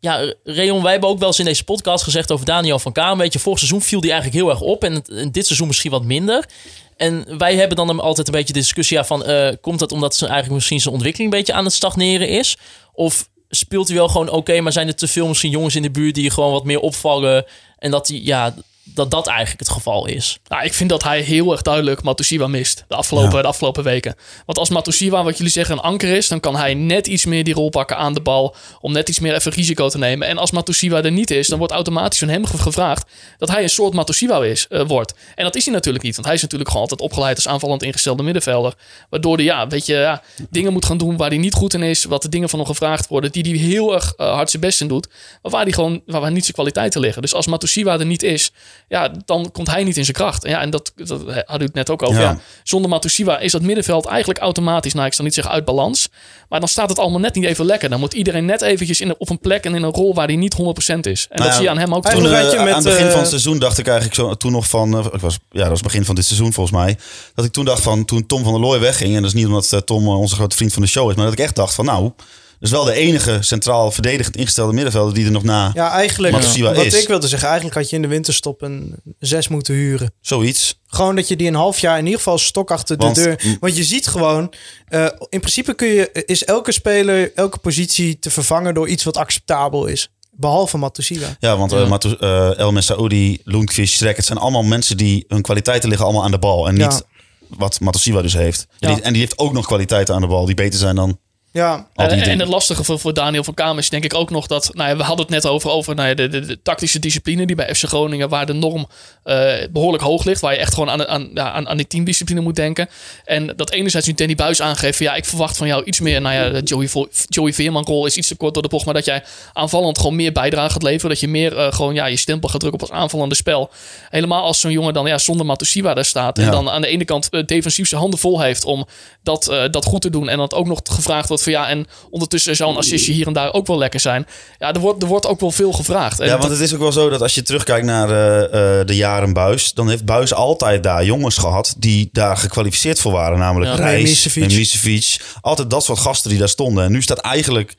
ja, Reon, wij hebben ook wel eens in deze podcast gezegd over Daniel van Kaam. Weet je, vorig seizoen viel die eigenlijk heel erg op. En, dit seizoen misschien wat minder. En wij hebben dan altijd een beetje de discussie ja, van... eh, komt dat omdat ze eigenlijk misschien zijn ontwikkeling een beetje aan het stagneren is? Of speelt hij wel gewoon oké, maar zijn er te veel misschien jongens in de buurt... die gewoon wat meer opvallen en dat hij... Ja, dat dat eigenlijk het geval is. Nou, ik vind dat hij heel erg duidelijk Matusiwa mist de afgelopen, Ja. de afgelopen weken. Want als Matusiwa, wat jullie zeggen, een anker is, dan kan hij net iets meer die rol pakken aan de bal. Om net iets meer even risico te nemen. En als Matusiwa er niet is, dan wordt automatisch van hem ge- gevraagd dat hij een soort Matusiwa is, eh, wordt. En dat is hij natuurlijk niet, want hij is natuurlijk gewoon altijd opgeleid als aanvallend ingestelde middenvelder. Waardoor hij, ja, weet je, ja, dingen moet gaan doen waar hij niet goed in is. Wat de dingen van hem gevraagd worden, die hij heel erg eh, hard zijn best in doet. Maar waar, hij gewoon, waar, waar niet zijn kwaliteiten liggen. Dus als Matusiwa er niet is, ja, dan komt hij niet in zijn kracht. En ja, en dat, dat had u het net ook over. Ja. Ja. Zonder Matusiwa is dat middenveld eigenlijk automatisch, nou ik zal niet zeggen uit balans, maar dan staat het allemaal net niet even lekker. Dan moet iedereen net eventjes in, op een plek en in een rol waar hij niet 100% is. En Nou dat ja, zie je aan hem ook Toen, eh, aan het begin eh, van het seizoen dacht ik eigenlijk zo, toen nog van, eh, ik was, ja, dat was begin van dit seizoen volgens mij, dat ik toen dacht van, toen Tom van der Looy wegging, en dat is niet omdat eh, Tom eh, onze grote vriend van de show is, maar dat ik echt dacht van, nou, dat is wel de enige centraal verdedigend ingestelde middenvelder die er nog na, Ja, eigenlijk. Matusiwa Wat is. ik wilde zeggen, eigenlijk had je in de winterstop een zes moeten huren. zoiets. Gewoon dat je die een half jaar in ieder geval stok achter de Want- deur. Want je ziet gewoon, eh, in principe kun je, is elke speler, elke positie te vervangen door iets wat acceptabel is. Behalve Matusiwa. Ja, want eh, Matu- eh, El Messaoudi, Lundqvist, Schrek, het zijn allemaal mensen die hun kwaliteiten liggen allemaal aan de bal. En niet Ja. wat Matosiwa dus heeft. En, Ja. die, en die heeft ook nog kwaliteiten aan de bal die beter zijn dan Ja, al die En, het lastige voor, voor Daniel van Kamer is denk ik ook nog dat... Nou ja, we hadden het net over, over nou ja, de, de, de tactische discipline die bij FC Groningen... waar de norm eh, behoorlijk hoog ligt. Waar je echt gewoon aan, aan, ja, aan, aan die teamdiscipline moet denken. En dat enerzijds nu Danny Buis aangeeft... van, ja, ik verwacht van jou iets meer... Nou ja, de Joey, Joey Veerman-rol is iets te kort door de bocht... maar dat jij aanvallend gewoon meer bijdrage gaat leveren. Dat je meer eh, gewoon ja, je stempel gaat drukken op als aanvallende spel. Helemaal als zo'n jongen dan ja, zonder Matusiwa daar staat... en dan aan de ene kant eh, defensief zijn handen vol heeft... om dat, eh, dat goed te doen. En dat ook nog gevraagd wordt van ja... en ondertussen zou een assistje hier en daar ook wel lekker zijn. Ja, er wordt, er wordt ook wel veel gevraagd. En Ja, dat- want het is ook wel zo dat als je terugkijkt naar eh, eh, de jaren Buis, dan heeft Buis altijd daar jongens gehad die daar gekwalificeerd voor waren. Namelijk Ja. Reis. Memisevic. Altijd dat soort gasten die daar stonden. En nu staat eigenlijk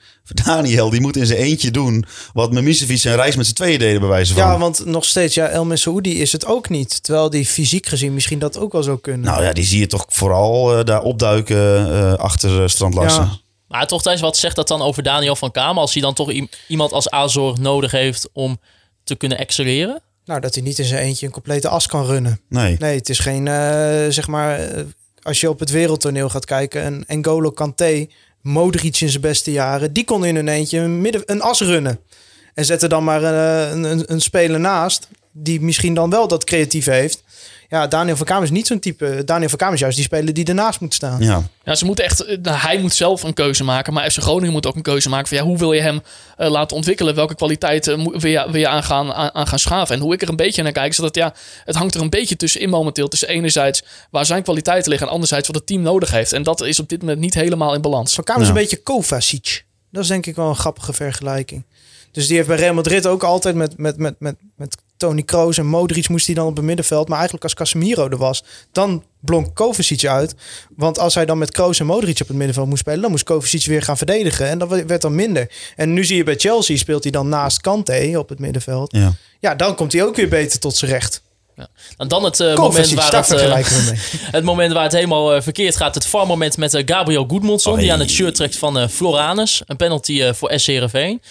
Daniel, die moet in zijn eentje doen wat Memisevic en Reis met z'n tweeën deden bij wijze van. ja, want nog steeds, ja, El Messaoudi is het ook niet. Terwijl die fysiek gezien misschien dat ook wel zou kunnen. Nou ja, die zie je toch vooral eh, daar opduiken eh, achter uh, Strand Larsen. Ja. Maar toch, Thijs, wat zegt dat dan over Daniel van Kamer... als hij dan toch iemand als Azor nodig heeft om te kunnen excelleren? Nou, dat hij niet in zijn eentje een complete as kan runnen. Nee. Nee, het is geen, eh, zeg maar, eh, als je op het wereldtoneel gaat kijken, een N'Golo Kanté, Modric in zijn beste jaren, die kon in een eentje een, midden, een as runnen. En zet er dan maar eh, een, een, een speler naast, die misschien dan wel dat creatief heeft. Ja, Daniel van Kamer is niet zo'n type. Daniel van Kamer is juist die speler die ernaast moet staan. Ja. Ja, ze moeten echt, eh, hij moet zelf een keuze maken. Maar FC Groningen moet ook een keuze maken van ja, hoe wil je hem eh, laten ontwikkelen? Welke kwaliteiten wil je, wil je aan, gaan, aan, aan gaan schaven? En hoe ik er een beetje naar kijk, is dat ja, het hangt er een beetje tussenin momenteel. Tussen enerzijds waar zijn kwaliteiten liggen en anderzijds wat het team nodig heeft. En dat is op dit moment niet helemaal in balans. Van Kamer is Ja. een beetje Kovacic. Dat is denk ik wel een grappige vergelijking. Dus die heeft bij Real Madrid ook altijd met, met, met, met, met Tony Kroos en Modric moest hij dan op het middenveld. Maar eigenlijk als Casemiro er was, dan blonk Kovacic uit. Want als hij dan met Kroos en Modric op het middenveld moest spelen, dan moest Kovacic weer gaan verdedigen. En dat werd dan minder. En nu zie je bij Chelsea speelt hij dan naast Kante op het middenveld. Ja. Ja, dan komt hij ook weer beter tot zijn recht. En dan het, eh, moment waar het, eh, <laughs> het moment waar het helemaal eh, verkeerd gaat. Het VAR-moment met Gabriel Goedmondson. Oh, Die aan het shirt trekt van Floranus. Een penalty eh, voor SC Heerenveen.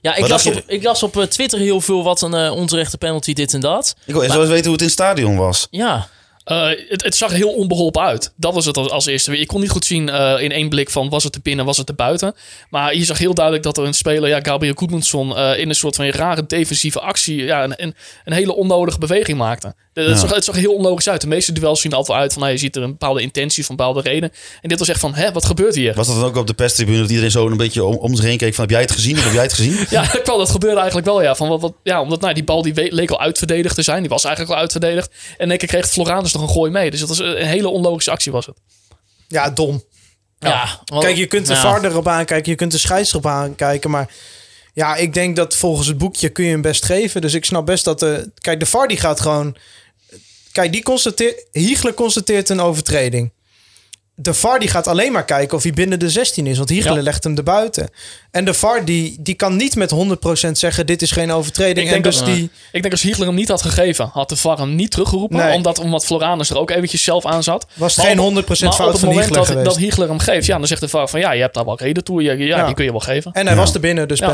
Ja, ik las, op, ik las op Twitter heel veel wat een eh, onterechte penalty, dit en dat. Ik wil eens wel eens weten hoe het in het stadion was. Ja, Eh, het, het zag er heel onbeholpen uit. Dat was het als, als eerste. Je kon niet goed zien eh, in één blik van was het te binnen, was het te buiten. Maar je zag heel duidelijk dat er een speler, ja, Gabriel Goedmundsson, eh in een soort van rare defensieve actie, ja, een, een, een hele onnodige beweging maakte. Ja. zag, het zag er heel onlogisch uit. De meeste duels zien er altijd uit van, nou, je ziet er een bepaalde intentie van een bepaalde reden. En dit was echt van, hè, wat gebeurt hier? Was dat dan ook op de perstribune dat iedereen zo een beetje om, om zich heen keek van heb jij het gezien of heb jij het gezien? <laughs> Ja, wel, dat gebeurde eigenlijk wel, ja. Van wat, wat, ja omdat nou, die bal die leek al uitverdedigd te zijn. Die was eigenlijk al uitverdedigd. En keer kreeg Floranus een gooi mee. Dus dat was een hele onlogische actie was het. Ja, dom. ja. want- Kijk, je kunt er ja. vaarder op aankijken, je kunt de scheids erop aankijken, maar ja, ik denk dat volgens het boekje kun je hem best geven. Dus ik snap best dat de, kijk, de VAR die gaat gewoon, kijk, die constateert, Hiegler constateert een overtreding. De VAR die gaat alleen maar kijken of hij binnen de 16 is, want Hiegler Ja. legt hem erbuiten. En de VAR die, die kan niet met 100% zeggen dit is geen overtreding. Ik denk en dus dat- die, Ik denk als Hiegler hem niet had gegeven, had de VAR hem niet teruggeroepen. Nee. Omdat, omdat Floranus er ook eventjes zelf aan zat. was Maar geen op- 100% maar fout op het van moment dat, geweest. dat Hiegler hem geeft, ja, dan zegt de VAR van ja, je hebt daar wel reden toe. Ja, ja, Ja. die kun je wel geven. en hij Ja. was er binnen, dus. Ik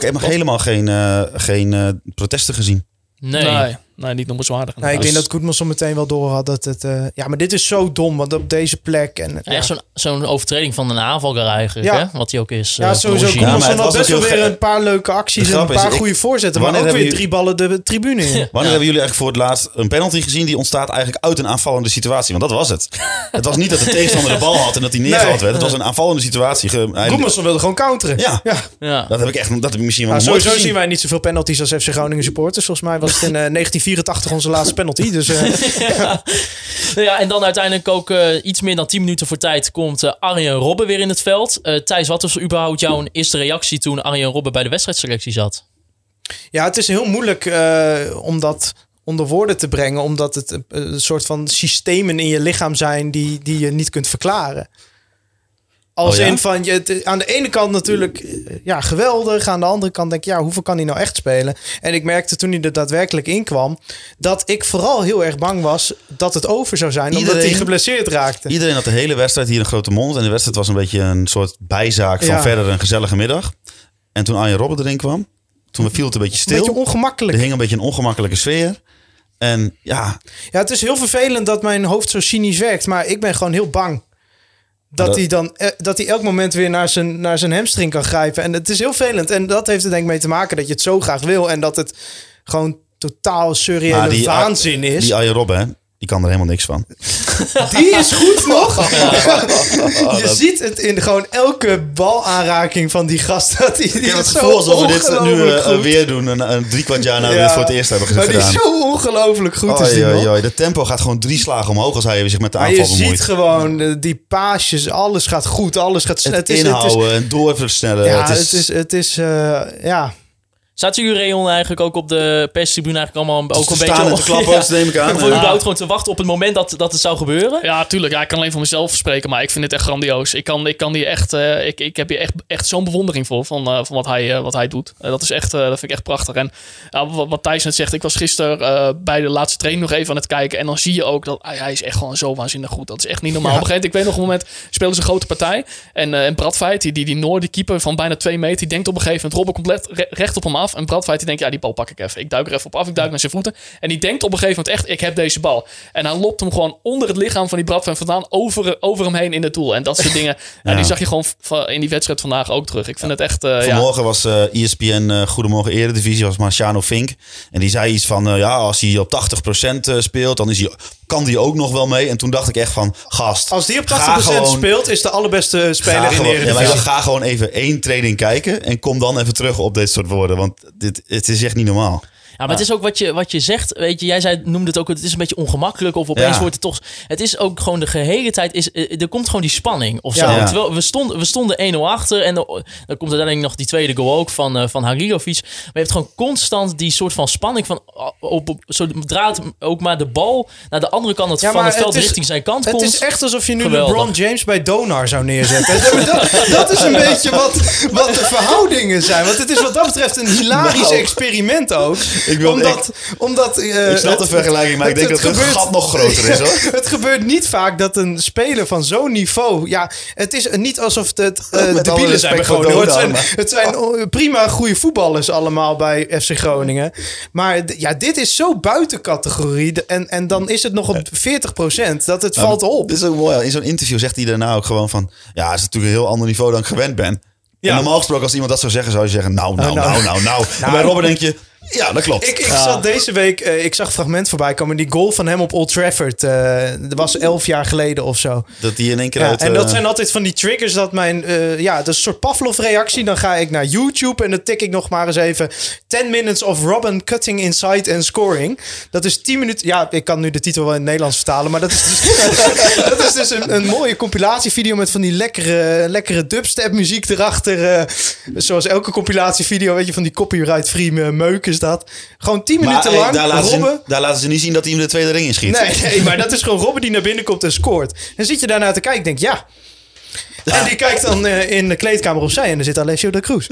heb ook helemaal geen, eh, geen eh, protesten gezien. Nee. Nee, nee, niet noemenswaardig. Nee, ik denk dat Goedmanson meteen wel door had dat het... eh, ja, maar dit is zo dom, want op deze plek... En, Ja, ja. Echt zo'n zo'n overtreding van een aanvaller eigenlijk, Ja. hè? Wat hij ook is. Ja, eh, sowieso. Het had was best wel weer een paar leuke acties en een is, paar ik- goede voorzetten. Maar wanneer ook weer hebben drie ballen de tribune in. <laughs> Wanneer hebben jullie eigenlijk voor het laatst een penalty gezien die ontstaat eigenlijk uit een aanvallende situatie? Want dat was het. het was niet dat de <laughs> tegenstander de bal had en dat hij neergehaald Nee. werd. Het was een aanvallende situatie. Goedmanson wilde gewoon counteren. Ja, Ja. Ja. dat heb ik echt dat heb ik misschien wel Nou, nog sowieso zien wij niet zoveel penalties als FC Groningen supporters. Volgens mij was het in eh, <laughs> 84 onze laatste penalty. Dus eh, Nou <laughs> ja, en dan uiteindelijk ook eh, iets meer dan 10 minuten voor tijd komt eh, Arjen Robben weer in het veld. Eh, Thijs, wat was überhaupt jouw eerste reactie toen Arjen Robben bij de wedstrijdselectie zat? ja, het is heel moeilijk eh, om dat onder woorden te brengen. Omdat het een, een soort van systemen in je lichaam zijn die, die je niet kunt verklaren. Als Oh ja? in van, je, het- aan de ene kant natuurlijk eh, ja, geweldig. Aan de andere kant denk ik, ja, hoeveel kan hij nou echt spelen? En ik merkte toen hij er daadwerkelijk in kwam... dat ik vooral heel erg bang was dat het over zou zijn. omdat hij geblesseerd raakte. Iedereen had de hele wedstrijd hier een grote mond. En de wedstrijd was een beetje een soort bijzaak van Ja. verder een gezellige middag. En toen Arjen Robben erin kwam, toen viel het een beetje Een stil. beetje ongemakkelijk. er hing een beetje een ongemakkelijke sfeer. En ja, Ja, het is heel vervelend dat mijn hoofd zo cynisch werkt. Maar ik ben gewoon heel bang. Dat, dat- hij dan eh, dat hij elk moment weer naar zijn, naar zijn hamstring kan grijpen. En het is heel vervelend. En dat heeft er denk ik mee te maken dat je het zo graag wil. En dat het gewoon totaal surreële waanzin is. die Arjen Robben, hè, die kan er helemaal niks van. <laughs> Die is goed nog. <laughs> <laughs> je dat- ziet het in gewoon elke balaanraking van die gast. Dat die, die Ik heb het is gevoel alsof we dit nu ongelooflijk eh, weer doen. Een, een drie kwart jaar nadat we Ja. dit voor het eerst hebben Maar gedaan. die is zo ongelooflijk goed. is die. De tempo gaat gewoon drie slagen omhoog als hij zich met de Maar aanval je ziet bemoeit. gewoon eh, die paasjes, alles gaat goed, alles gaat snel. Het, is, inhouden en doorversnellen. ja, het is, het is, het is, eh, ja. Zaten jullie Rayon eigenlijk ook op de perstribune eigenlijk allemaal ook te een staan beetje... en te klappen, dat neem ik aan. Of Ja. überhaupt gewoon te wachten op het moment dat, dat het zou gebeuren? Ja, tuurlijk. Ja, ik kan alleen voor mezelf spreken, maar ik vind het echt grandioos. Ik, kan, ik, kan hier echt, eh, ik, ik heb hier echt, echt zo'n bewondering voor van, eh, van wat, hij, eh, wat hij doet. Dat, is echt, eh, dat vind ik echt prachtig. En ja, wat, wat Thijs net zegt, ik was gisteren eh, bij de laatste training nog even aan het kijken. En dan zie je ook dat hij, hij is echt gewoon zo waanzinnig goed. Dat is echt niet normaal. Op een gegeven moment, ik weet nog een moment, spelen ze een grote partij. En, eh en Bradfeit, die, die, die Noor, die keeper van bijna twee meter, die denkt op een gegeven moment, Robben compleet re- recht op hem af. En Bradfeit, die denkt, ja, die bal pak ik even. Ik duik er even op af, ik duik naar zijn voeten. En die denkt op een gegeven moment echt, ik heb deze bal. En hij lopt hem gewoon onder het lichaam van die Bradfeit vandaan over, over hem heen in het doel. En dat soort dingen, ja. <laughs> Ja. die zag je gewoon in die wedstrijd vandaag ook terug. Ik vind het echt, eh, ja. Vanmorgen was eh ESPN eh, Goedemorgen Eredivisie, was Marciano Fink. En die zei iets van, ja, als hij op 80% eh, speelt, dan is hij, kan die ook nog wel mee. En toen dacht ik echt van, gast, Als die op 80% ga gewoon- speelt, is de allerbeste speler Ga in de gewoon, ja, ga gewoon even één training kijken en kom dan even terug op dit soort woorden. Want dit, het is echt niet normaal. Ja, maar het is ook wat je, wat je zegt. Weet je, jij zei, noemde het ook, het is een beetje ongemakkelijk. Of opeens Ja. wordt het toch. Het is ook gewoon de gehele tijd. Is, eh, er komt gewoon die spanning of zo. Ja. Ja. Terwijl we stonden, we stonden 1-0 achter. En dan komt uiteindelijk nog die tweede goal ook van, eh van Halilovic. Maar je hebt gewoon constant die soort van spanning van. Op, op, zodra het ook maar de bal naar de andere kant het, Ja, van het veld het is- richting zijn kant Het komt. is echt alsof je nu Geweldig. LeBron James bij Donar zou neerzetten. dat, dat is een beetje wat, wat de verhoudingen zijn. Want het is wat dat betreft een hilarisch Nou. experiment ook. Ik wil- omdat, omdat, eh, Ik snap de het- vergelijking, maar ik denk dat het gat nog groter is, hoor. <laughs> het gebeurt niet vaak dat een speler van zo'n niveau... Ja, het is niet alsof het uh, debielen zijn Groningen. Het zijn, Donar, maar- het zijn oh, prima goede voetballers allemaal bij FC Groningen. Maar ja, dit is zo buiten categorie. En, en dan is het nog op 40% dat het valt op. Dit is ook mooi. In zo'n interview zegt hij daarna ook gewoon van... Ja, het is natuurlijk een heel ander niveau dan ik gewend ben. Ja. En normaal gesproken als iemand dat zou zeggen, zou je zeggen... Nou, nou, Nou, nou, nou. nou, nou. <laughs> En bij Robben denk je... Ja, dat klopt. Ik, ik zat deze week, eh, ik zag een fragment voorbij komen. Die goal van hem op Old Trafford. eh, dat was elf jaar geleden of zo. Dat die in één keer Ja, uit... en dat eh, zijn altijd van die triggers dat mijn... eh, ja, dat is een soort Pavlov-reactie. Dan ga ik naar YouTube en dan tik ik nog maar eens even... 10 minutes of Robin cutting inside and scoring. Dat is 10 minuten... Ja, ik kan nu de titel wel in het Nederlands vertalen. Maar dat is dus, <laughs> dat is dus een, een mooie compilatievideo... met van die lekkere, lekkere dubstep muziek erachter. eh, zoals elke compilatievideo, weet je, van die copyright-free meuk is dat. Gewoon 10 maar, minuten hey, lang daar, laten Robben... ze, daar laten ze niet zien dat hij hem de tweede ring inschiet. Nee, nee, maar dat is gewoon Robben die naar binnen komt en scoort. En zit je daarnaar te kijken, denk ja. En die kijkt dan eh, in de kleedkamer opzij en er zit Alessio de Cruz.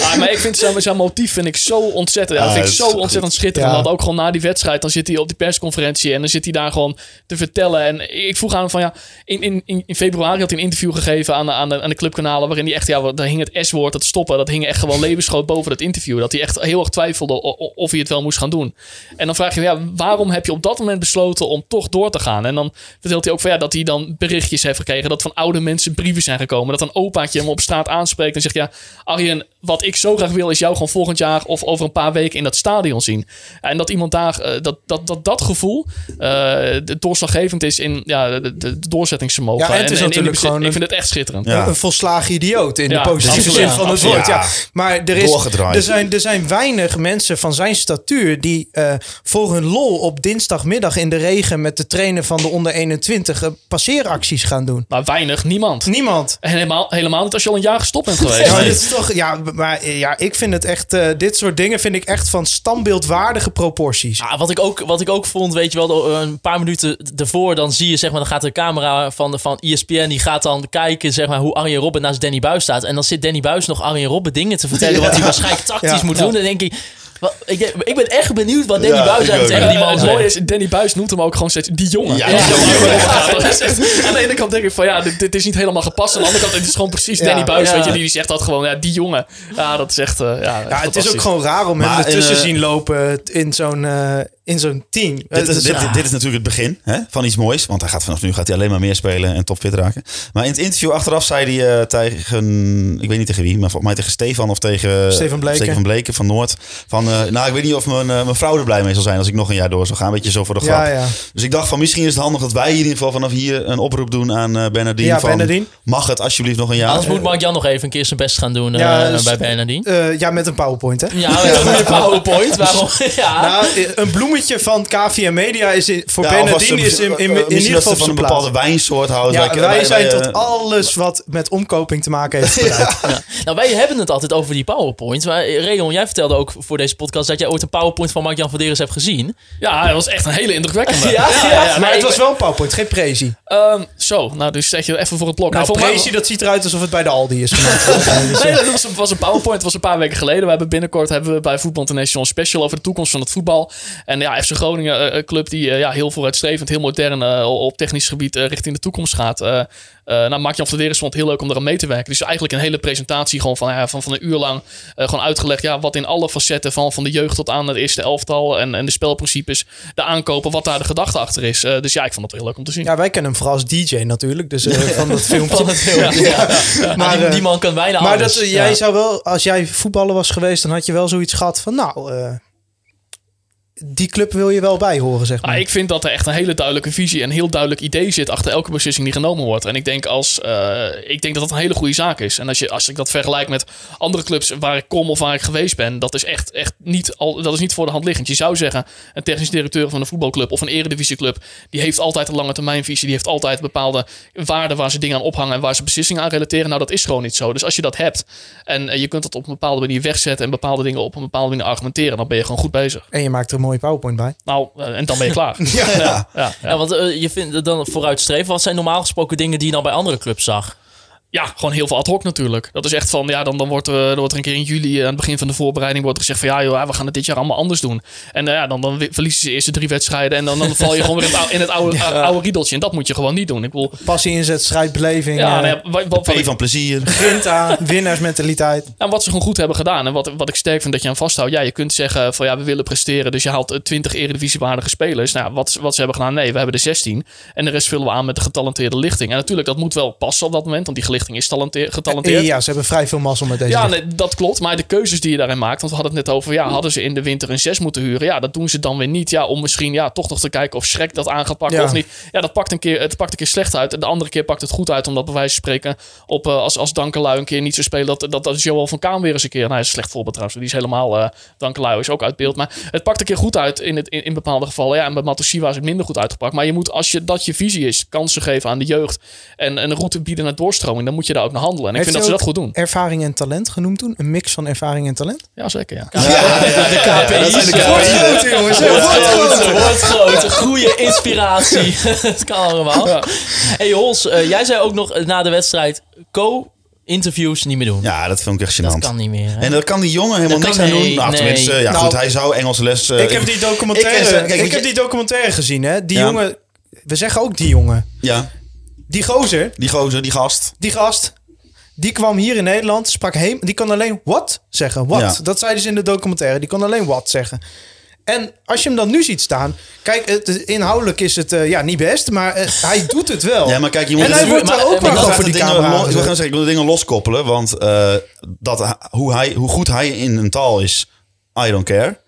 Ah, maar ik vind zijn, zijn motief vind ik zo ontzettend. Ja, dat Ah, vind ik dat zo ontzettend schitterend. Ja. Want ook gewoon na die wedstrijd, dan zit hij op die persconferentie en dan zit hij daar gewoon te vertellen. En ik vroeg aan hem van ja, in, in, in februari had hij een interview gegeven aan de, aan de, aan de clubkanalen. Waarin hij echt, ja, daar hing het S-woord, het stoppen. Dat hing echt gewoon <laughs> levensgroot boven dat interview. Dat hij echt heel erg twijfelde of hij het wel moest gaan doen. En dan vraag je, ja, waarom heb je op dat moment besloten om toch door te gaan? En dan vertelt hij ook van ja, dat hij dan berichtjes heeft gekregen. Dat van oude mensen brieven zijn gekomen. Dat een opaatje hem op straat aanspreekt en zegt: Ja, Arjen, wat ik zo graag wil, is jou gewoon volgend jaar of over een paar weken in dat stadion zien. En dat iemand daar, eh, dat, dat, dat, dat gevoel eh, de doorslaggevend is in ja, de, doorzettingsvermogen. Ja, en het is natuurlijk bezit- gewoon Ik vind het echt schitterend. Ja. Een volslagen idioot in Ja, de positieve zin van het woord. Ja. Ja. Maar er, is, er, zijn, er zijn weinig mensen van zijn statuur die eh, voor hun lol op dinsdagmiddag in de regen met de trainer van de onder 21 eh, passeeracties gaan doen. Maar weinig, niemand. Niemand. En helemaal, helemaal niet als je al een jaar gestopt bent geweest. Ja, dit is toch, ja, maar eh, ja, ik vind het echt, eh, dit soort dingen vind ik echt van standbeeldwaardige proporties. Wat, ik ook, wat ik ook vond, weet je wel, de- een paar minuten ervoor, dan zie je, zeg maar, dan gaat de camera van, van ESPN, die gaat dan kijken, zeg maar, hoe Arjen Robben naast Danny Buis staat. En dan zit Danny Buis nog Arjen Robben dingen te vertellen, wat hij waarschijnlijk tactisch Ja. moet doen. Dan denk ik, wat, ik, ik ben echt benieuwd wat Danny Ja, Buis aan tegen die man het mooie zegt. is, Danny Buis noemt hem ook gewoon steeds die jongen. Ja, Ja, die jongen. <laughs> Ja, dat is echt- aan de ene kant denk ik van ja, dit, dit is niet helemaal gepast. Aan de andere kant, het is gewoon precies Ja. Danny Buis. Ja. Weet je, die zegt dat gewoon, ja, die jongen. Ja, dat is echt, eh, ja, Ja, het is ook gewoon raar om hem ertussen in, eh, zien lopen in zo'n eh, in zo'n team. Dit Het is, is- dit, ja. dit is natuurlijk het begin hè, van iets moois. Want hij gaat vanaf nu gaat hij alleen maar meer spelen en topfit raken. Maar in het interview achteraf zei hij eh, tegen, ik weet niet tegen wie, maar volgens mij tegen Stefan of tegen Stefan Bleken. Stefan Bleken van Noord. Van, eh, nou, ik weet niet of mijn, eh, mijn vrouw er blij mee zal zijn als ik nog een jaar door zou gaan. Een beetje zo voor de grap. Ja, ja. Dus ik dacht van misschien is het handig dat wij hier in ieder geval vanaf hier een oproep doen aan eh Bernardine. Ja, van, Bernardine. Mag het alsjeblieft nog een jaar? Anders moet Mark-Jan nog even een keer zijn best gaan doen eh, Ja, dus- bij Bernardine. Eh, ja, met een PowerPoint, hè? Ja, een goede <laughs> PowerPoint. Waarom? <laughs> Ja. Nou, een bloemetje van KVM Media is in, voor Ja, is in, in, in, eh, ieder misschien dat geval van een zijn bepaalde wijnsoort houden. Ja, wij, zijn wij, tot eh, alles wat met omkoping te maken heeft bereid. Nou, wij hebben het altijd over die PowerPoint. Maar eh, Redon, jij vertelde ook voor deze podcast dat jij ooit een PowerPoint van Mark-Jan van Deres hebt gezien. Ja, dat was echt een hele indrukwekkende. Ja, ja, maar nee, het was wel een PowerPoint, geen prezi. Ehm, zo, nou, dus zet je even voor het blok. Nou, voor mij- prezi, dat ziet eruit alsof het bij de Aldi is gemaakt. <laughs> Nee, eh, dat was, een- was een PowerPoint. Het was een paar weken geleden. We hebben binnenkort hebben we bij Voetbal International een special over de toekomst van het voetbal. En ja, FC Groningen, eh, een club die eh, ja, heel vooruitstrevend, heel modern eh, op technisch gebied eh, richting de toekomst gaat. Eh eh nou, Mark-Jan Vladeris vond het heel leuk om eraan mee te werken. Dus eigenlijk een hele presentatie gewoon van, van, van een uur lang eh, gewoon uitgelegd ja, wat in alle facetten van, van de jeugd tot aan het eerste elftal en, en de spelprincipes, de aankopen, wat daar de gedachte achter is. Eh, dus ja, ik vond het heel leuk om te zien. ja, wij kennen hem vooral als DJ natuurlijk, dus eh, van dat <laughs> filmpje. Ja. Maar, die, eh, die man kan bijna Maar alles. dat, jij zou wel, als jij voetballer was geweest, dan had je wel zoiets gehad van, nou, eh, die club wil je wel bij horen, zeg maar. Maar ik vind dat er echt een hele duidelijke visie en een heel duidelijk idee zit achter elke beslissing die genomen wordt. En ik denk, als, eh, ik denk dat dat een hele goede zaak is. En als, je, als ik dat vergelijk met andere clubs waar ik kom of waar ik geweest ben, dat is echt, echt niet, al, dat is niet voor de hand liggend. Je zou zeggen, een technisch directeur van een voetbalclub of een eredivisieclub, die heeft altijd een lange termijn visie. Die heeft altijd bepaalde waarden waar ze dingen aan ophangen en waar ze beslissingen aan relateren. Nou, dat is gewoon niet zo. Dus als je dat hebt en eh, je kunt dat op een bepaalde manier wegzetten en bepaalde dingen op een bepaalde manier argumenteren, dan ben je gewoon goed bezig. En je maakt er mooie PowerPoint bij. Nou, eh, en dan ben je klaar. <laughs> ja, ja, ja. Ja, want eh, je vindt het dan vooruitstreven. Wat zijn normaal gesproken dingen die je nou bij andere clubs zag? Ja, gewoon heel veel ad hoc natuurlijk. Dat is echt van, ja, dan, dan wordt, er, er wordt er een keer in juli, eh, aan het begin van de voorbereiding, wordt er gezegd van, ja joh, we gaan het dit jaar allemaal anders doen. En eh, ja, dan, dan verliezen ze de eerste drie wedstrijden en dan, dan val je gewoon weer in het, oude, in het oude, <laughs> oude riedeltje. En dat moet je gewoon niet doen. Ik wil, Passie, inzet, strijd, beleving. ja, eh, nou ja, wat, wat, wat ik- van plezier. <laughs> grinta, winnaarsmentaliteit. en wat ze gewoon goed hebben gedaan en wat, wat ik sterk vind dat je aan vasthoudt. Ja, je kunt zeggen van, ja, we willen presteren, dus je haalt eh, 20 eredivisiewaardige spelers. Nou, wat, wat ze hebben gedaan, nee, we hebben er 16. En de rest vullen we aan met de getalenteerde lichting. En natuurlijk, dat moet wel passen op dat moment, want die is talente- getalenteerd. Ja, ze hebben vrij veel mazzel met deze. Ja, nee, dat klopt. Maar de keuzes die je daarin maakt. Want we hadden het net over. Ja, hadden ze in de winter een 6 moeten huren? Ja, dat doen ze dan weer niet. Ja, om misschien ja, toch nog te kijken of Schrek dat aan gaat pakken Ja. of niet. Ja, dat pakt een keer, het pakt een keer slecht uit. En de andere keer pakt het goed uit. Omdat bij wijze van spreken. Op, eh, als, als Dankelui een keer niet zo spelen. Dat, dat, dat is Joel van Kaan weer eens een keer. Nou, hij is een slecht voorbeeld trouwens. Die is helemaal. eh Dankelui is ook uit beeld. Maar het pakt een keer goed uit in, het, in, in bepaalde gevallen. Ja, en bij Matosiwa is het minder goed uitgepakt. Maar je moet, als je, dat je visie is, kansen geven aan de jeugd. En, en een route bieden naar doorstroming. Dan moet je daar ook naar handelen. En ik vind dat ze dat goed doen. Ervaring en talent genoemd toen? Een mix van ervaring en talent? Ja, zeker. Ja. de KPI's. Jongens. Wordt groter. Goede inspiratie. Het kan allemaal. Ja. Hey Hols, eh, jij zei ook nog eh, na de wedstrijd... Co-interviews niet meer doen. Ja, dat vond ik echt dat gênant. kan niet meer. hè? En daar kan die jongen helemaal Dat niks aan doen. nee, Nou, nee. tenminste, ja Nou, goed, hij zou Engelse les... eh, ik heb die documentaire, ik- heb die documentaire gezien, hè? Die Ja. jongen, we zeggen ook die jongen. Ja, Die gozer, die gozer, die gast. die gast, die kwam hier in Nederland, sprak heem, die kon alleen what zeggen. What. Ja. Dat zeiden ze in de documentaire. Die kon alleen what zeggen. En als je hem dan nu ziet staan... Kijk, het, inhoudelijk is het eh, ja, niet best, maar eh, hij doet het wel. Ja, maar kijk, je moet en hij wordt er ook maar graag die de dingen camera. ik wil zeggen, ik wil de dingen loskoppelen. Want eh, dat, hoe, hij, hoe goed hij in een taal is, I don't care.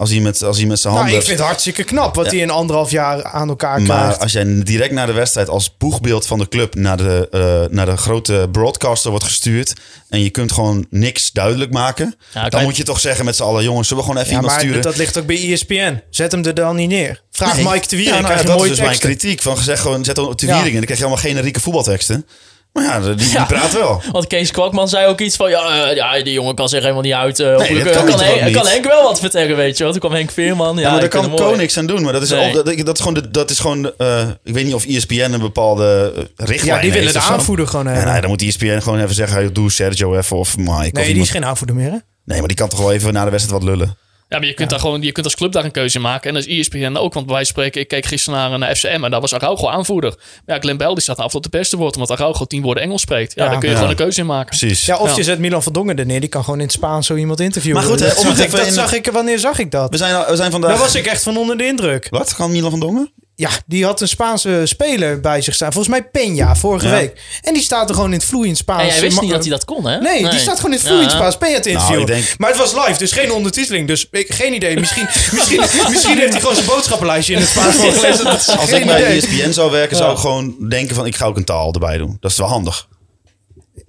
Als hij met, als hij met zijn Nou, handen... ik vind het hartstikke knap wat Ja. hij in anderhalf jaar aan elkaar Maar krijgt. als jij direct na de wedstrijd als boegbeeld van de club naar de, eh, naar de grote broadcaster wordt gestuurd. en je kunt gewoon niks duidelijk maken. Ja, dan kijk- moet je toch zeggen met z'n allen: jongens, zullen we gewoon even Ja, iemand maar sturen? dat ligt ook bij ESPN. Zet hem er dan niet neer. Vraag Nee. Mike de Wier Ja, nou, dat is dus mijn kritiek. Van gezegd gewoon, zet op de Ja. Wiering en dan krijg je allemaal generieke voetbalteksten. Maar ja, die, die Ja. praat wel. Want Kees Kwakman zei ook iets van... Ja, eh, ja die jongen kan zich helemaal niet uit. eh, hopelijk, dat kan hij Henk, kan? Henk wel wat vertellen, weet je wel. Toen kwam Henk Veerman. Ja, Ja, maar daar kan. Ko niks aan doen. Maar dat is, Nee. al, dat, dat is gewoon, de, dat is gewoon eh, ik weet niet of ESPN een bepaalde richtlijn Ja, die willen de aanvoerder gewoon Ja, hebben. nee, dan moet ESPN gewoon even zeggen, doe Sergio even of Mike. of nee, die iemand. is geen aanvoerder meer, hè? nee, maar die kan toch wel even na de wedstrijd wat lullen. Ja, maar je kunt, daar gewoon, je kunt als club daar een keuze in maken. En dat is E ESPN ook. Want bij wijze van spreken, ik keek gisteren naar een FCM en daar was Araujo aanvoerder. Maar ja, Glenn Bell die staat af tot de beste wordt. Omdat Araujo tien woorden Engels spreekt. Ja, Ja. daar kun je Ja. gewoon een keuze in maken. Precies. Ja, of Ja. je zet Milan van Dongen er neer. Die kan gewoon in het Spaans zo iemand interviewen. Maar goed, hè, dat, om zag ik, dat in- zag ik, wanneer zag ik dat? We zijn, we zijn vandaag... Daar was ik echt van onder de indruk. Wat? Kan Milan van Dongen? Ja, die had een Spaanse speler bij zich staan. Volgens mij Peña, vorige Ja. week. En die staat er gewoon in het vloeiend Spaans. En jij wist niet dat hij dat kon, hè? Nee, die staat gewoon in het vloeiend Ja. Spaans Peña te interviewen. Nou, ik denk- Maar het was live, dus geen ondertiteling. Dus ik, geen idee. Misschien, <laughs> misschien, misschien heeft hij gewoon zijn boodschappenlijstje in het Spaans <laughs> voorgelezen. Is Als ik bij idee. ESPN zou werken, zou ik gewoon denken van... ik ga ook een taal erbij doen. Dat is wel handig.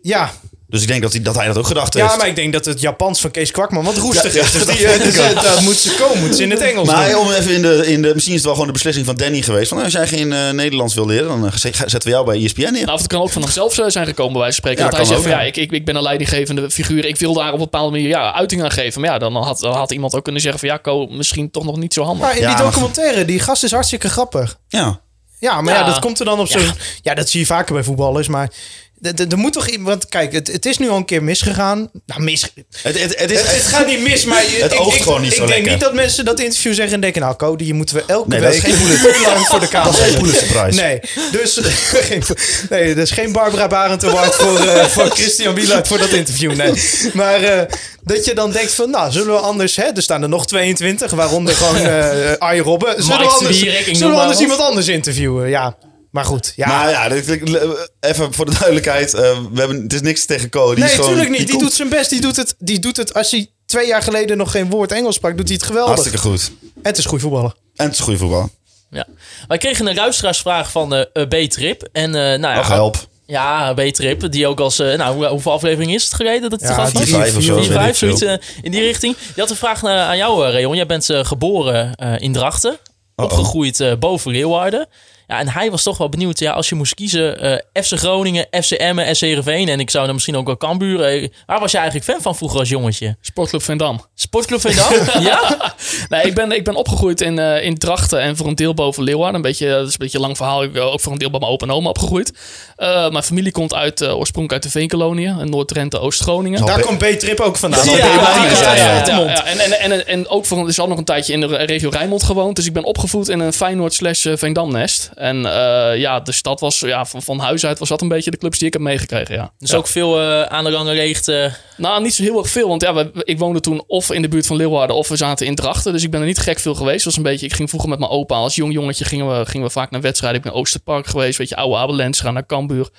Ja. Dus ik denk dat hij dat, hij dat ook gedacht ja, heeft. maar ik denk dat het Japans van Kees Kwakman wat roestig Ja, is. ja, <laughs> Dus dat die, dus, daar moet ze komen. Moet ze in het Engels Maar doen. om even in de, in de... Misschien is het wel gewoon de beslissing van Danny geweest. Van, nou, als jij geen eh, Nederlands wil leren, dan eh, zet- zetten we jou bij ESPN neer. Nou, of het kan ook van hemzelf eh, zijn gekomen, bij wijze van spreken. Ja, dat hij zegt van ja, ja. ik, ik, ik ben een leidinggevende figuur. Ik wil daar op een bepaalde manier ja, uiting aan geven. Maar ja, dan had, dan had iemand ook kunnen zeggen van ja, Ko, misschien toch nog niet zo handig. Maar in Ja, die documentaire, die gast is hartstikke grappig. Ja. Ja, maar ja, Ja. dat komt er dan op zo'n... Ja. dat zie je vaker bij voetballers, maar... Er moet toch iemand... Want kijk, het, het is nu al een keer misgegaan. Nou, mis... Het, het, het is, Het, het gaat niet mis, maar... Het ik, oogt ik, gewoon niet ik zo denk lekker. niet dat mensen dat interview zeggen en denken... Nou, Cody, je moeten we elke Nee, dat is week... geen <laughs> lang voor de camera dat is geen. Nee, dus... <laughs> geen, nee, dat is geen Barbara Barend Award voor, eh, <laughs> voor Christian Wieland voor dat interview, nee. Maar eh, dat je dan denkt van... Nou, zullen we anders... Hè, er staan er nog 22, waaronder gewoon uh, Arjen Robben. Zullen we anders, ik zullen we anders iemand anders interviewen? Ja, maar goed. Ja. Maar ja, dit- even voor de duidelijkheid. eh, we hebben, het is niks tegen Co. Die nee, is gewoon, natuurlijk niet. Die, komt doet zijn best. Die doet, het, die doet het... Als hij twee jaar geleden nog geen woord Engels sprak, doet hij het geweldig. hartstikke goed. En het is goed voetballen. En het is goede voetbal. Ja. Wij kregen een luisteraarsvraag van eh, eh, B-Trip. En eh, nou ja, help. Ja, B-Trip, die ook als... nou, hoe- hoeveel afleveringen is het geleden dat het Ja, te gast was? Vijf of zo. vijf, zoiets in die richting. Die had een vraag naar, aan jou, eh, Reon. Jij bent geboren eh, in Drachten. Opgegroeid eh, boven Leeuwarden. Ja, en hij was toch wel benieuwd. Ja, als je moest kiezen, eh, FC Groningen, FC Emmen, SC Heerenveen... en ik zou dan misschien ook wel Cambuur... eh, waar was je eigenlijk fan van vroeger als jongetje? Sportclub Veendam. Sportclub Veendam? <laughs> ja? Nee, ik ben, ik ben opgegroeid in, eh, in Drachten en voor een deel boven Leeuwarden. Een beetje, dat is een beetje een lang verhaal. Ik ben ook voor een deel bij mijn opa en oma opgegroeid. Eh, mijn familie komt uit, oorspronkelijk uit de Veenkoloniën. in Noord-Drenthe, Oost-Groningen. Daar komt B-Trip ook vandaan. Ja, Ja, ja, ja, ja, ja, ja. de mond. ja, en, en, en, en ook voor dus al nog een tijdje in de regio Rijnmond gewoond. Dus ik ben opgevoed in een Feyenoord slash eh, Veendam-nest. En eh, ja, dus dat was ja, van, van huis uit was dat een beetje de clubs die ik heb meegekregen. Ja. Dus Ja. ook veel eh, aan de gangen leegt. eh, Nou, niet zo heel erg veel. Want ja, we- ik woonde toen of in de buurt van Leeuwarden of we zaten in Drachten. Dus ik ben er niet gek veel geweest. Was een beetje, ik ging vroeger met mijn opa. Als jong jongetje gingen we, gingen we vaak naar wedstrijden. Ik ben in Oosterpark geweest. Weet je, oude Abelens gaan naar Cambuur.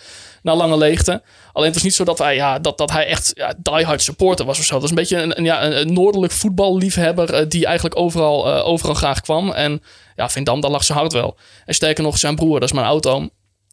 Naar Lange Leegte. Alleen het was niet zo dat hij, ja, dat, dat hij echt ja, diehard supporter was of zo. Dat was een beetje een, een, ja, een, noordelijk voetballiefhebber. die eigenlijk overal, overal graag kwam. En ja, Vindam, daar lag zijn hart wel. En sterker nog, zijn broer, dat is mijn oud-oom.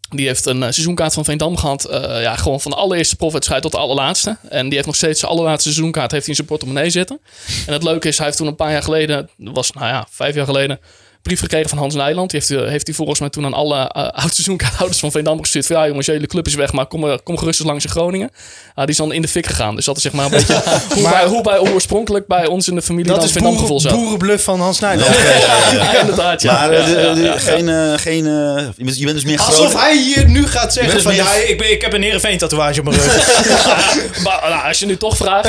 Die heeft een eh, seizoenkaart van Veendam gehad. eh, ja, gewoon van de allereerste profwedstrijd tot de allerlaatste. En die heeft nog steeds zijn allerlaatste seizoenkaart heeft hij in zijn portemonnee zitten. En het leuke is, hij heeft toen een paar jaar geleden, was nou ja, vijf jaar geleden, brief gekregen van Hans Nijland. Die heeft, hij- heeft hij volgens mij toen aan alle <laughs> uh, oud-seizoenkaarthouders van Veendam gestuurd. Van ja jongens, je hele club is weg, maar kom, kom gerust eens langs in Groningen. Ah, die is dan in de fik gegaan. Dus dat is zeg maar een beetje <laughs> hoe, Maar- bij, hoe, bij, oorspronkelijk bij ons in de familie Dat dan is Veendam gevoel zat. boerenbluff van Hans Nijland. Ja, <laughs> inderdaad, ja. Maar eh, de- Ja, ja, de- ja, ja. geen... eh, geen eh, je, bent, je bent dus meer Alsof hij hier nu gaat zeggen van... meer- Ja, ik, ben, ik heb een Heerenveen tatoeage op mijn rug. Maar nou, als je nu toch vraagt.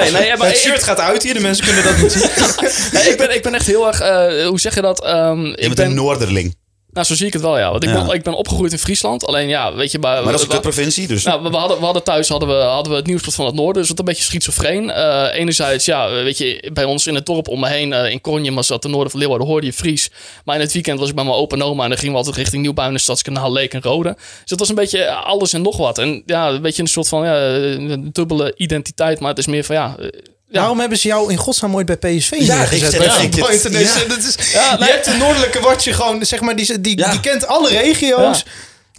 Nee, nee, maar het ik- shirt gaat uit hier, de mensen kunnen dat niet zien. Nee, ik, ben, ik ben echt heel erg, eh, hoe zeg je dat? Ehm, Je ik bent ben, een Noorderling. Nou, zo zie ik het wel, ja. Want ik, Ja. ben, ik ben opgegroeid in Friesland. Alleen ja, weet je... Maar, Maar dat is een kutprovincie, dus... Nou, we, we hadden, we hadden thuis hadden we, hadden we het nieuwsblad van het noorden, dus wat een beetje schizofreen. Eh enerzijds, ja, weet je, bij ons in het dorp om me heen, eh, in Kornje, maar zat ten noorden van Leeuwarden, hoorde je Fries. Maar in het weekend was ik bij mijn opa en oma en dan gingen we altijd richting Nieuwbuinen, Stadskanaal, Leek en Rode. Dus het was een beetje alles en nog wat. En ja, een beetje een soort van ja, een dubbele identiteit, maar het is meer van ja... Waarom hebben ze jou in godsnaam ooit bij PSV Ja, neergezet? ik zet- bij ja. Ik ja. Dat is, Ja, je hebt de noordelijke watje gewoon, zeg maar, die, die, die kent alle regio's.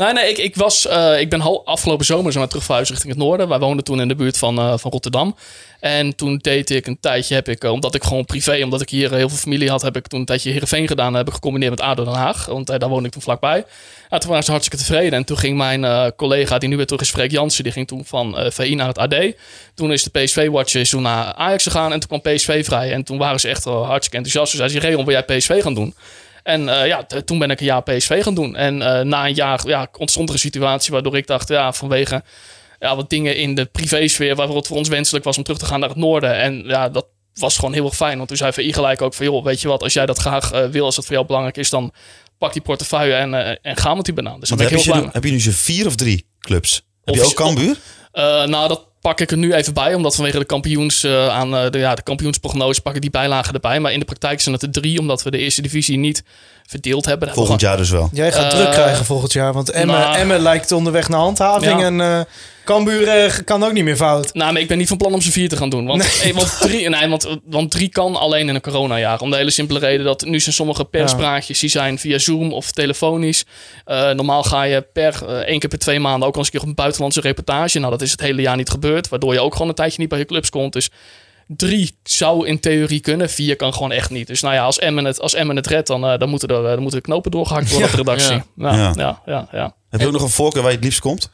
Nee, nee, ik, ik, was, eh, ik ben afgelopen zomer zo terug verhuisd richting het noorden. Wij woonden toen in de buurt van, eh, van Rotterdam. En toen deed ik een tijdje, heb ik, eh, omdat ik gewoon privé, omdat ik hier heel veel familie had, heb ik toen een tijdje Heerenveen gedaan. heb ik gecombineerd met ADO Den Haag, want daar woonde ik toen vlakbij. Ja, toen waren ze hartstikke tevreden. En toen ging mijn collega, die nu weer terug is, Freek Jansen, die ging toen van VI naar het AD. Toen is de PSV-watcher naar Ajax gegaan en toen kwam PSV vrij. En toen waren ze echt hartstikke enthousiast. Dus hij zei, Rayon, wil jij PSV gaan doen? En eh, ja, toen ben ik een jaar PSV gaan doen. En eh, na een jaar ja, ontstond er een situatie waardoor ik dacht, ja, vanwege ja, wat dingen in de privésfeer, waarvoor het voor ons wenselijk was om terug te gaan naar het noorden. En ja, dat was gewoon heel erg fijn. Want toen zei VI gelijk ook van, joh, weet je wat, als jij dat graag eh, wil, als dat voor jou belangrijk is, dan pak die portefeuille en, en ga met die banaan. Dus ben ik je, heel blij heb je nu zo'n vier of drie clubs? Heb je Of- ook Cambuur? Nou, dat pak ik er nu even bij, omdat vanwege de kampioens eh, aan eh, de, ja, de kampioensprognose pak ik die bijlagen erbij. Maar in de praktijk zijn het er drie, omdat we de eerste divisie niet verdeeld hebben. Daar Volgend jaar dus wel. Jij gaat Eh, druk krijgen volgend jaar, want Emmen, nou- Emmen lijkt onderweg naar handhaving Ja. en eh Cambuur eh, kan ook niet meer fout. Nou, maar ik ben niet van plan om ze vier te gaan doen. Want, eh, want, drie, <laughs> nee, want, want drie kan alleen in een coronajaar. Om de hele simpele reden dat nu zijn sommige perspraatjes... die zijn via Zoom of telefonisch. Eh, normaal ga je per één keer per twee maanden... ook al eens een keer op een buitenlandse reportage. Nou, dat is het hele jaar niet gebeurd. Waardoor je ook gewoon een tijdje niet bij je clubs komt. Dus drie zou in theorie kunnen. Vier kan gewoon echt niet. Dus nou ja, als Emmen het, als Emmen het redt... dan, dan, moeten er, dan moeten de knopen doorgehakt worden op de redactie. ja. Ja, Ja. ja, ja, ja. Heb je ook nog een voorkeur waar je het liefst komt?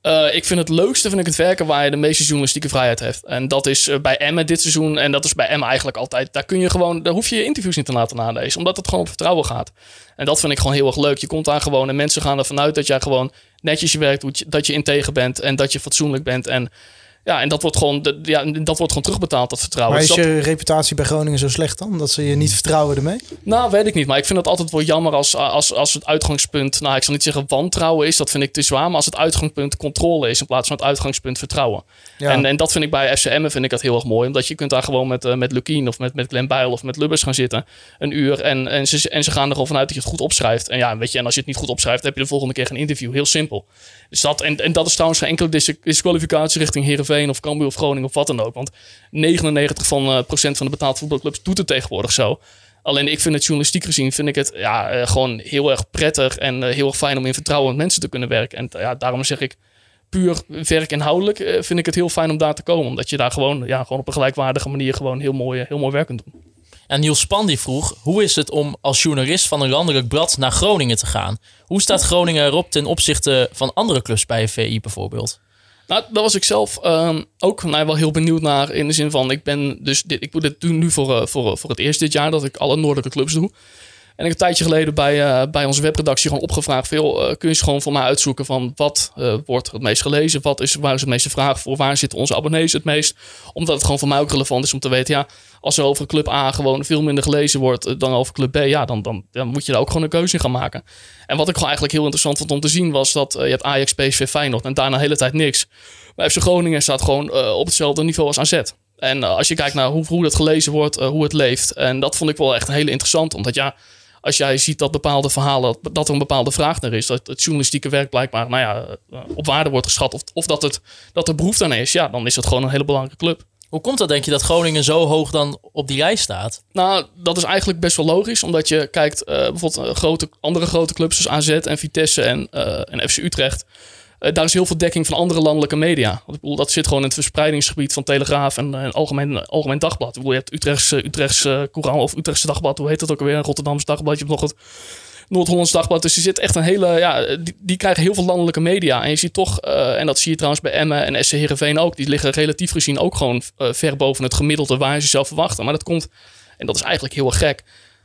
Eh, ik vind het leukste vind ik het werken waar je de meeste journalistieke vrijheid hebt. En dat is eh, bij Emmen dit seizoen. En dat is bij Emmen eigenlijk altijd. Daar kun je gewoon, daar hoef je je interviews niet te laten nalezen. Omdat het gewoon op vertrouwen gaat. En dat vind ik gewoon heel erg leuk. Je komt daar gewoon en mensen gaan ervan uit dat jij gewoon netjes je werk doet. Dat je integer bent en dat je fatsoenlijk bent. En ja, en dat wordt gewoon, de- ja, dat wordt gewoon terugbetaald, dat vertrouwen. Maar is Dus dat- je reputatie bij Groningen zo slecht dan? Dat ze je niet vertrouwen ermee? nou, weet ik niet. Maar ik vind het altijd wel jammer als, als, als het uitgangspunt... Nou, ik zal niet zeggen wantrouwen is. Dat vind ik te zwaar. Maar als het uitgangspunt controle is... in plaats van het uitgangspunt vertrouwen. Ja. En, en dat vind ik bij FCM vind ik dat heel erg mooi. Omdat je kunt daar gewoon met, eh, met Lukien of met, met Glenn Bijl of met Lubbers gaan zitten. Een uur. En, en, ze, en ze gaan er gewoon vanuit dat je het goed opschrijft. En ja, weet je, en als je het niet goed opschrijft... heb je de volgende keer geen interview. Heel simpel. Dus dat, en, en dat is trouwens geen enkele dis- disqualificatie richting Heerenveen of Cambuur of Groningen of wat dan ook. Want 99 van, eh, procent van de betaald voetbalclubs doet het tegenwoordig zo. Alleen ik vind het journalistiek gezien, vind ik het ja, eh, gewoon heel erg prettig en eh, heel erg fijn om in vertrouwen met mensen te kunnen werken. En ja, daarom zeg ik, puur werkinhoudelijk vind ik het heel fijn om daar te komen. Omdat je daar gewoon, ja, gewoon op een gelijkwaardige manier gewoon heel mooi, heel mooi werk kunt doen. En Niels Span die vroeg, hoe is het om als journalist van een landelijk blad naar Groningen te gaan? Hoe staat Groningen erop ten opzichte van andere clubs bij VI bijvoorbeeld? Nou, daar was ik zelf ehm, ook nou, wel heel benieuwd naar. In de zin van, ik ben dus dit, ik moet dit nu voor, eh, voor, voor het eerst dit jaar dat ik alle noordelijke clubs doe. En ik een tijdje geleden bij, eh, bij onze webredactie gewoon opgevraagd: veel, eh, kun je gewoon voor mij uitzoeken van wat eh, wordt het meest gelezen? Wat is, waar is het meeste vraag voor? Waar zitten onze abonnees het meest? Omdat het gewoon voor mij ook relevant is om te weten, ja, als er over club A gewoon veel minder gelezen wordt dan over club B, ja, dan, dan, dan moet je daar ook gewoon een keuze in gaan maken. En wat ik gewoon eigenlijk heel interessant vond om te zien was dat je hebt Ajax, PSV, Feyenoord en daarna de hele tijd niks. Maar FC Groningen staat gewoon op hetzelfde niveau als AZ. En als je kijkt naar hoe, hoe dat gelezen wordt, hoe het leeft. En dat vond ik wel echt hele interessant. Omdat ja, als jij ziet dat bepaalde verhalen, dat er een bepaalde vraag naar is. Dat het journalistieke werk blijkbaar nou ja, eh, op waarde wordt geschat. Of, of dat, het, dat er behoefte aan is. Ja, dan is het gewoon een hele belangrijke club. Hoe komt dat denk je dat Groningen zo hoog dan op die lijst staat? Nou, dat is eigenlijk best wel logisch. Omdat je kijkt, eh, bijvoorbeeld eh, grote, andere grote clubs zoals AZ en Vitesse en, en FC Utrecht. Eh, daar is heel veel dekking van andere landelijke media. Want ik bedoel, dat zit gewoon in het verspreidingsgebied van Telegraaf en eh, Algemeen, Algemeen Dagblad. Ik bedoel, je hebt Utrechtse, Utrechtse Courant of Utrechtse Dagblad. Hoe heet dat ook alweer? Rotterdamse Dagblad. Je hebt nog het Noord-Hollands Dagblad. Dus je zit echt een hele... Ja, die, die krijgen heel veel landelijke media. En je ziet toch, eh, en dat zie je trouwens bij Emmen en SC Heerenveen ook. Die liggen relatief gezien ook gewoon eh, ver boven het gemiddelde waar je ze zelf verwachten. Maar dat komt, en dat is eigenlijk heel erg gek.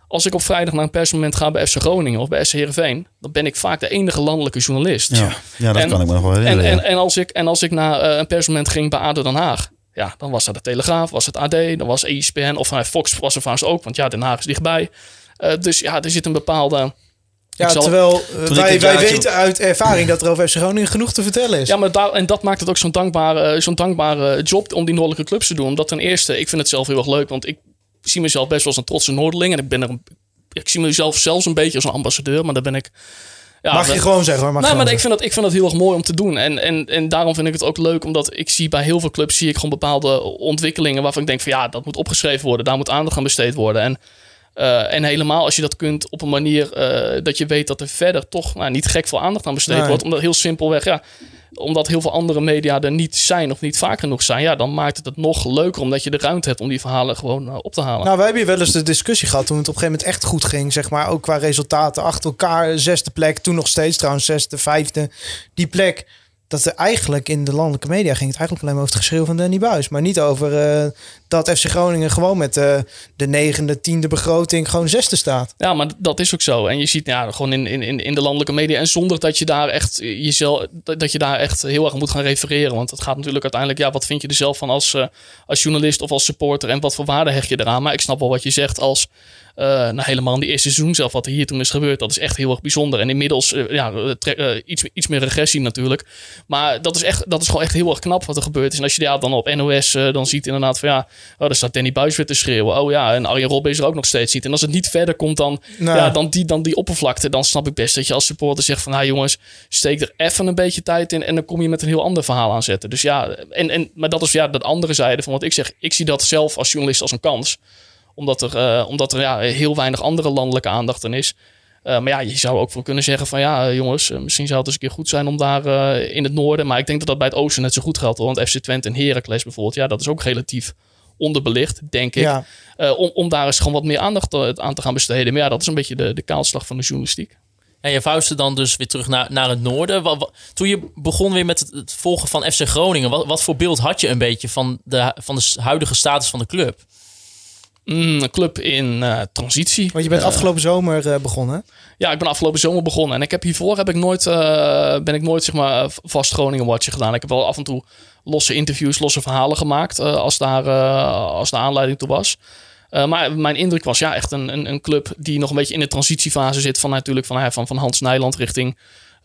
Als ik op vrijdag naar een persmoment ga bij FC Groningen of bij SC Heerenveen... dan ben ik vaak de enige landelijke journalist. Ja, ja dat En- kan ik me nog wel En, herinneren. en, ja. en, als ik, en als ik naar eh, een persmoment ging bij ADO Den Haag... Ja, dan was dat de Telegraaf, was het AD, dan was ESPN... of nou, Fox was er trouwens ook, want ja, Den Haag is dichtbij. Eh, dus ja, er zit een bepaalde... Ja, zal- terwijl eh, wij, wij jaartje- weten uit ervaring dat er over FC Groningen genoeg te vertellen is. Ja, maar daar, en dat maakt het ook zo'n dankbare, zo'n dankbare job om die noordelijke clubs te doen. Omdat ten eerste, ik vind het zelf heel erg leuk. Want ik zie mezelf best wel als een trotse Noorderling. En ik ben er een, ik zie mezelf zelfs een beetje als een ambassadeur. Maar daar ben ik... Ja, Mag je gewoon zeggen hoor. Mag nou, maar ik vind, dat, ik vind dat heel erg mooi om te doen. En, en, en daarom vind ik het ook leuk, omdat ik zie bij heel veel clubs zie ik gewoon bepaalde ontwikkelingen waarvan ik denk van ja, dat moet opgeschreven worden, daar moet aandacht aan besteed worden. En, eh, en helemaal als je dat kunt op een manier eh, dat je weet dat er verder toch nou, niet gek veel aandacht aan besteed Nee. wordt. Omdat heel simpelweg, ja, omdat heel veel andere media er niet zijn of niet vaak genoeg zijn, ja, dan maakt het het nog leuker omdat je de ruimte hebt om die verhalen gewoon eh, op te halen. Nou, wij hebben hier wel eens de discussie gehad toen het op een gegeven moment echt goed ging. Zeg maar, ook qua resultaten. Achter elkaar, zesde plek. Toen nog steeds trouwens, zesde, vijfde. Die plek. Dat er eigenlijk in de landelijke media ging het eigenlijk alleen maar over het geschreeuw van Danny Buis. Maar niet over eh, dat FC Groningen gewoon met eh, de negende, tiende begroting gewoon zesde staat. Ja, maar dat is ook zo. En je ziet ja, gewoon in, in, in- de landelijke media. En zonder dat je daar echt jezelf, dat je daar echt heel erg moet gaan refereren. Want het gaat natuurlijk uiteindelijk, ja, wat vind je er zelf van als, eh, als journalist of als supporter? En wat voor waarde hecht je eraan? Maar ik snap wel wat je zegt als. Eh, nou, helemaal in die eerste seizoen zelf, wat er hier toen is gebeurd, dat is echt heel erg bijzonder. En inmiddels, eh, ja, eh, iets, iets meer regressie natuurlijk. Maar dat is, echt, dat is gewoon echt heel erg knap wat er gebeurd is. En als je daar dan op NOS dan ziet inderdaad van ja, oh, daar staat Danny Buis weer te schreeuwen. Oh ja, en Arjen Robben is er ook nog steeds niet. En als het niet verder komt dan, Nou. ja, dan, die, dan die oppervlakte, dan snap ik best dat je als supporter zegt van, nou jongens, steek er even een beetje tijd in en dan kom je met een heel ander verhaal aan zetten. Dus ja, en, en, maar dat is ja, dat andere zijde van wat ik zeg. Ik zie dat zelf als journalist als een kans. Omdat er, eh, omdat er ja, heel weinig andere landelijke aandacht in is. Eh, maar ja, je zou ook wel kunnen zeggen van ja, eh, jongens, misschien zou het eens een keer goed zijn om daar eh, in het noorden. Maar ik denk dat dat bij het oosten net zo goed geldt. hoor. Want FC Twente en Heracles bijvoorbeeld, ja, dat is ook relatief onderbelicht, denk ik. Ja. Eh, om, om daar eens gewoon wat meer aandacht aan te gaan besteden. Maar ja, dat is een beetje de, de kaalslag van de journalistiek. En je vuiste dan dus weer terug naar, naar het noorden. Toen je begon weer met het, het volgen van FC Groningen, wat, wat voor beeld had je een beetje van de, van de huidige status van de club? Mm, een club in eh, transitie. Want je bent afgelopen zomer eh, begonnen. Ja, ik ben afgelopen zomer begonnen. En ik heb hiervoor heb ik nooit, eh, ben ik nooit zeg maar, vast Groningen Watcher gedaan. Ik heb wel af en toe losse interviews, losse verhalen gemaakt. eh, als, daar, eh, als de aanleiding toe was. Eh, maar mijn indruk was ja, echt een, een, een club die nog een beetje in de transitiefase zit. Van natuurlijk van, van, van Hans Nijland richting eh,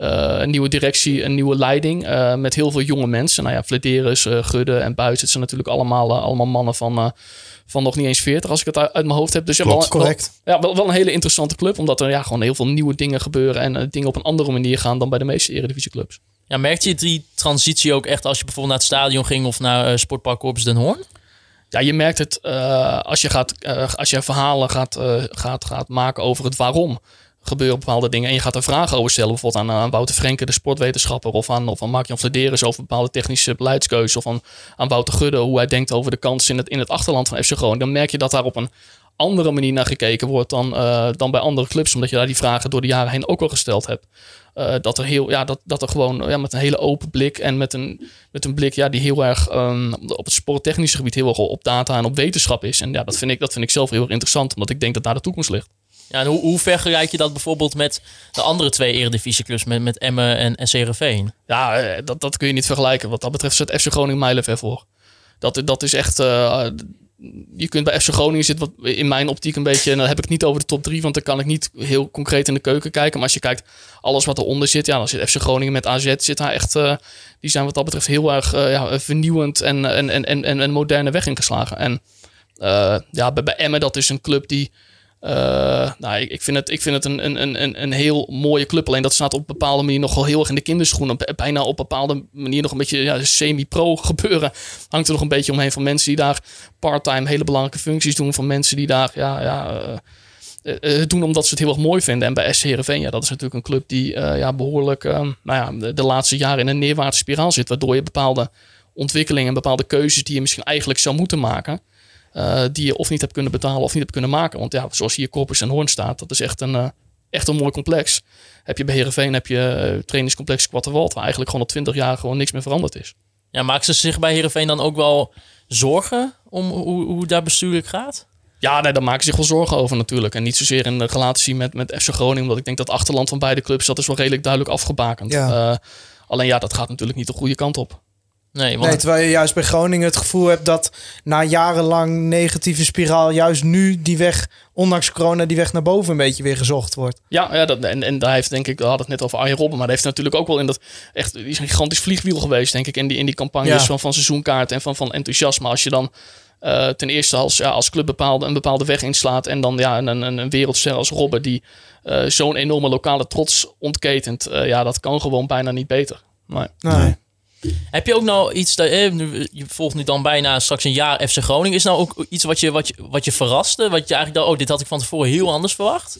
een nieuwe directie, een nieuwe leiding. eh, met heel veel jonge mensen. Nou ja, Flederis, eh, Gudde en Buis. Het zijn natuurlijk allemaal, eh, allemaal mannen van, eh, van nog niet eens 40 als ik het uit, uit mijn hoofd heb. Dus ja, Klopt. wel, ja, wel, wel een hele interessante club. Omdat er ja, gewoon heel veel nieuwe dingen gebeuren. En eh, dingen op een andere manier gaan dan bij de meeste eredivisieclubs. Ja, merkte je die transitie ook echt als je bijvoorbeeld naar het stadion ging of naar eh, Sportpark Corpus Den Hoorn? Ja, je merkt het eh, als, je gaat, eh, als je verhalen gaat, eh, gaat, gaat maken over het waarom gebeuren bepaalde dingen. En je gaat er vragen over stellen. Bijvoorbeeld aan, aan Wouter Frenke, de sportwetenschapper. Of aan, of aan Mark-Jan over bepaalde technische beleidskeuzes. Of aan, aan Wouter Gudde, hoe hij denkt over de kansen in het, in het achterland van FC Groningen. Dan merk je dat daar op een andere manier naar gekeken wordt dan, eh, dan bij andere clubs. Omdat je daar die vragen door de jaren heen ook al gesteld hebt. Eh, dat, er heel, ja, dat, dat er gewoon ja, met een hele open blik en met een, met een blik ja, die heel erg ehm, op het sporttechnische gebied heel erg op data en op wetenschap is. En ja, dat vind ik, dat vind ik zelf heel erg interessant, omdat ik denk dat daar de toekomst ligt. Ja, hoe, hoe vergelijk je dat bijvoorbeeld met de andere twee eredivisieclubs, met, met Emmen en, en? Ja, eh, dat, dat kun je niet vergelijken. Wat dat betreft zit FC Groningen mijlenver voor. Dat, dat is echt... eh, je kunt bij FC Groningen zitten wat in mijn optiek een beetje... En dan heb ik niet over de top drie, want dan kan ik niet heel concreet in de keuken kijken. Maar als je kijkt, alles wat eronder zit... Ja, dan zit FC Groningen met AZ, zit daar echt... eh, die zijn wat dat betreft heel erg ja, vernieuwend en, en, en, en, en moderne weg ingeslagen. En ja, bij, bij Emmen, dat is een club die... eh, nou, ik, vind het, ik vind het een, een, een- een, heel mooie club. Alleen dat staat op een bepaalde manier nog wel heel erg in de kinderschoenen. Bijna op een bepaalde manier nog een beetje ja, semi-pro <laughs> gebeuren. Hangt er nog een beetje omheen van mensen die daar part-time hele belangrijke functies doen. Van mensen die daar ja, ja, het doen omdat ze het heel erg mooi vinden. En bij SC Heerenveen, ja, dat is natuurlijk een club die ja, behoorlijk eh, nou ja, de, de laatste jaren in een neerwaartse spiraal zit. Waardoor je bepaalde ontwikkelingen en bepaalde keuzes die je misschien eigenlijk zou moeten maken. Eh, die je of niet hebt kunnen betalen of niet hebt kunnen maken. Want ja, zoals hier Corpus en Hoorn staat, dat is echt een, eh, echt een mooi complex. Heb je bij Heerenveen heb je eh, trainingscomplex Quatterwald, waar eigenlijk gewoon al twintig jaar gewoon niks meer veranderd is. Ja, maken ze zich bij Heerenveen dan ook wel zorgen om hoe, hoe het daar bestuurlijk gaat? Ja, nee, daar maken ze zich wel zorgen over natuurlijk. En niet zozeer in de relatie met, met FC Groningen. Omdat ik denk dat het achterland van beide clubs... dat is wel redelijk duidelijk afgebakend. Ja. Eh, alleen ja, dat gaat natuurlijk niet de goede kant op. Nee, want Nee, terwijl je juist bij Groningen het gevoel hebt dat na jarenlang negatieve spiraal juist nu die weg, ondanks corona, die weg naar boven een beetje weer gezocht wordt. Ja, ja dat, en, en daar heeft denk ik, we hadden het net over Arjen Robben, maar dat heeft natuurlijk ook wel in dat echt, die is een gigantisch vliegwiel geweest, denk ik, in die, in die campagnes Ja. van, van seizoenkaart en van, van enthousiasme. Als je dan eh, ten eerste als, ja, als club bepaalde, een bepaalde weg inslaat en dan ja, een, een, een wereldster als Robben die eh, zo'n enorme lokale trots ontketent, eh, ja, dat kan gewoon bijna niet beter. Maar, Nee. Heb je ook nou iets, dat, eh, nu, je volgt nu dan bijna straks een jaar FC Groningen. Is nou ook iets wat je, wat je, wat je verraste? Wat je eigenlijk dacht, oh, dit had ik van tevoren heel anders verwacht?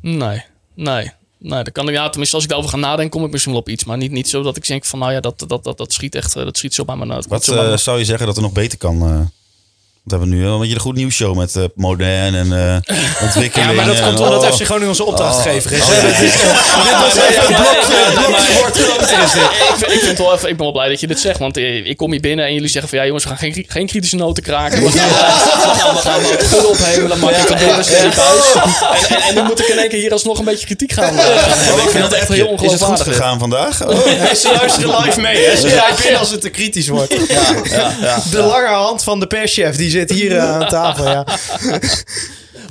nee, nee. Nee, dat kan ik, ja, tenminste, als ik daarover ga nadenken, kom ik misschien wel op iets. Maar niet, niet zo dat ik denk van, nou ja, dat, dat, dat, dat schiet echt, eh, dat schiet zo bij me uit. Wat Zo bij me eh, zou je zeggen dat er nog beter kan? eh? Want we hebben nu wel een beetje een goed nieuwsshow met eh, modern en eh <laughs> ontwikkeling. Ja, maar dat en- komt omdat oh. FC Groningen onze opdrachtgever is. Oh, eh, dit was even een blokje, ik, vind, het wel even, ik ben wel blij dat je dit zegt. Want eh, ik kom hier binnen en jullie zeggen van... Ja jongens, we gaan geen, geen kritische noten kraken. We gaan, we gaan, we ophemelen. Maar buis. En, en, nu moet ik in één keer hier alsnog een beetje kritiek gaan, eh. Ik vind dat echt heel Is het goed gegaan vandaag? Oh. Ze luisteren live mee. Ze grijpen in als het te kritisch wordt. De lange hand van de perschef, die zit hier eh, aan tafel. Ja. <laughs>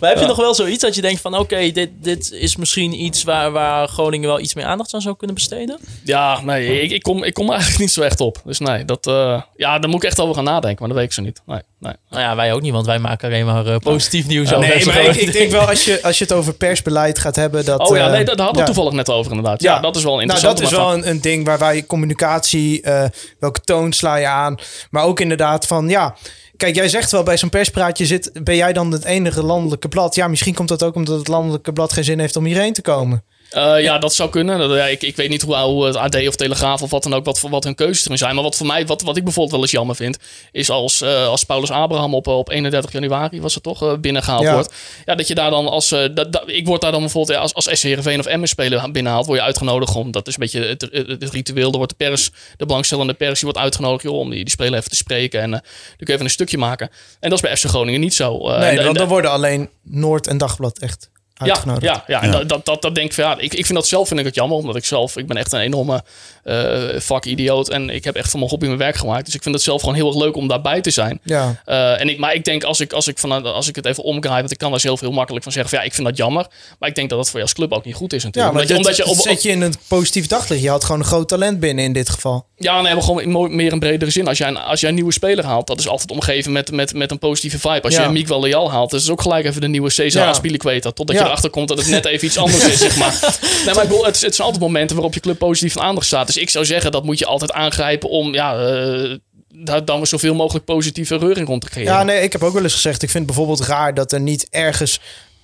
Maar heb je nog wel zoiets dat je denkt van, oké, dit, dit is misschien iets waar, waar Groningen wel iets meer aandacht aan zou kunnen besteden? Ja, nee, ik, ik, kom, ik kom er eigenlijk niet zo echt op. Dus nee, dat, eh, ja, daar moet ik echt over gaan nadenken. Maar dat weet ik zo niet. Nee, nee. Nou ja, wij ook niet, want wij maken alleen maar eh, positief nieuws over Nee, maar ik, denk wel als je, als je het over persbeleid gaat hebben. Dat, Oh ja, nee, daar hadden we ja. toevallig net over inderdaad. Ja, dat is wel een Nou, interessant. dat is wel een, een ding waar wij communicatie, eh, welke toon sla je aan. Maar ook inderdaad van, ja... Kijk, jij zegt wel bij zo'n perspraatje zit, ben jij dan het enige landelijke blad? Ja, misschien komt dat ook omdat het landelijke blad geen zin heeft om hierheen te komen. Eh, ja, dat zou kunnen. Dat, ja, ik, ik weet niet hoe, hoe het AD of Telegraaf of wat dan ook, wat, wat hun keuzes erin zijn. Maar wat voor mij, wat, wat ik bijvoorbeeld wel eens jammer vind, is als, eh, als Paulus Abraham op, op 31 januari, was het toch, eh, binnengehaald Ja. wordt. Ja, dat je daar dan als, eh, dat, dat- ik word daar dan bijvoorbeeld als, als SC Heerenveen of Emmen speler binnenhaalt, word je uitgenodigd om, dat is een beetje het, ritueel, er wordt de pers, de belangstellende pers, die wordt uitgenodigd joh, om die, die speler even te spreken en eh, dan kun je even een stukje maken. En dat is bij FC Groningen niet zo. Eh, Nee, dan worden alleen Noord en Dagblad echt uitgenodigd. ja, ja, en dat, dat, dat, dat denk ik van, ja, ik, ik vind dat zelf vind ik het jammer, omdat ik zelf, ik ben echt een enorme eh vakidioot en ik heb echt van mijn hobby mijn werk gemaakt. Dus ik vind het zelf gewoon heel erg leuk om daarbij te zijn. Ja. Eh, en ik, maar ik denk, als ik, als, ik van, als ik het even omdraai, want ik kan daar zelf heel makkelijk van zeggen van, ja, ik vind dat jammer. Maar ik denk dat dat voor je als club ook niet goed is Ja, natuurlijk. maar omdat je, omdat je op, zet je in een positief daglicht. Je had gewoon een groot talent binnen in dit geval. Ja, nee, maar gewoon meer een bredere zin. Als jij, een, als jij een nieuwe speler haalt, dat is altijd omgeven met, met, met een positieve vibe. Als Ja. je een Miguel Leal haalt, dat is ook gelijk even de nieuwe Cesar Ja. Aspilicueta. Totdat je Ja. Erachter komt dat het net even iets anders is, zeg maar. <laughs> Nee, maar ik bedoel, het, het zijn altijd momenten waarop je club positief van aandacht staat. Dus ik zou zeggen, dat moet je altijd aangrijpen om, ja, eh, daar dan weer zoveel mogelijk positieve reuring rond te creëren. Ja, nee, ik heb ook wel eens gezegd. Ik vind het bijvoorbeeld raar dat er niet ergens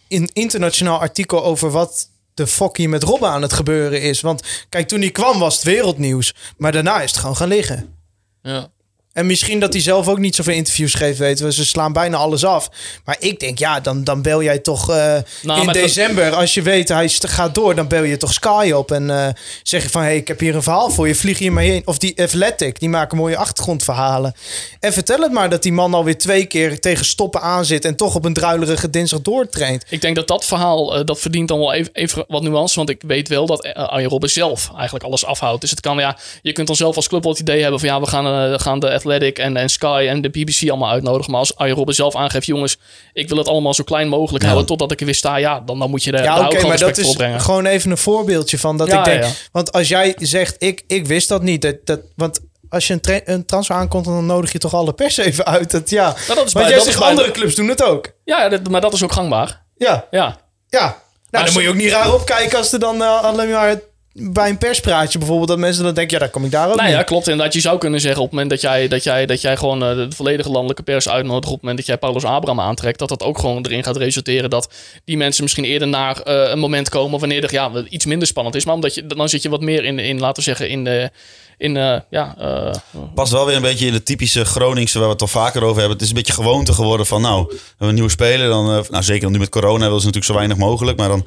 een internationaal artikel over wat de fuck hier met Robben aan het gebeuren is. Want kijk, toen hij kwam was het wereldnieuws. Maar daarna is het gewoon gaan liggen. Ja. En misschien dat hij zelf ook niet zoveel interviews geeft, weten we. Ze slaan bijna alles af. Maar ik denk, ja, dan, dan bel jij toch eh, in maar dat- december. Als je weet hij gaat door, dan bel je toch Sky op. En eh, zeg je van, hé, hey, ik heb hier een verhaal voor je. Vlieg hier maar heen. Of die Athletic, die maken mooie achtergrondverhalen. En vertel het maar dat die man alweer twee keer tegen stoppen aan zit. En toch op een druilerige dinsdag doortraint. Ik denk dat dat verhaal, eh, dat verdient dan wel even, even wat nuance. Want ik weet wel dat Arjen Robben zelf eigenlijk alles afhoudt. Dus het kan, ja, je kunt dan zelf als club wel het idee hebben van... ja, we gaan, gaan de Athletic en, en Sky en de BBC allemaal uitnodigen. Maar als Arjen Robben zelf aangeeft... jongens, ik wil het allemaal zo klein mogelijk houden... totdat ik er weer sta. Ja, dan, dan moet je er Ja, gewoon maar dat is brengen. gewoon even een voorbeeldje van dat Ja, ik denk. ja. Want als jij zegt, ik, ik wist dat niet. Dat, dat, want als je een, tra- een transfer aankomt, dan nodig je toch alle pers even uit. Dat, ja. dat is bij- Want jij dat is zegt, bij- andere clubs doen het ook. Ja, dat- maar dat is ook gangbaar. Ja, Ja, ja. Nou, dan moet je ook niet raar opkijken als er dan eh, alleen maar bij een perspraatje bijvoorbeeld... dat mensen dan denken, ja, dan kom ik daar ook nou ja, klopt inderdaad. Je zou kunnen zeggen op het moment dat jij, dat jij, dat jij gewoon eh, de volledige landelijke pers uitnodigt... op het moment dat jij Paulus Abraham aantrekt... dat dat ook gewoon erin gaat resulteren dat die mensen misschien eerder naar eh, een moment komen... wanneer er ja, iets minder spannend is. Maar omdat je, dan zit je wat meer in, in laten we zeggen, in de... In, eh, ja, eh, Past wel weer een beetje in de typische Groningse waar we het al vaker over hebben. Het is een beetje gewoonte geworden van nou, we hebben een nieuwe speler. Dan, nou, zeker nu met corona willen ze natuurlijk zo weinig mogelijk. Maar dan,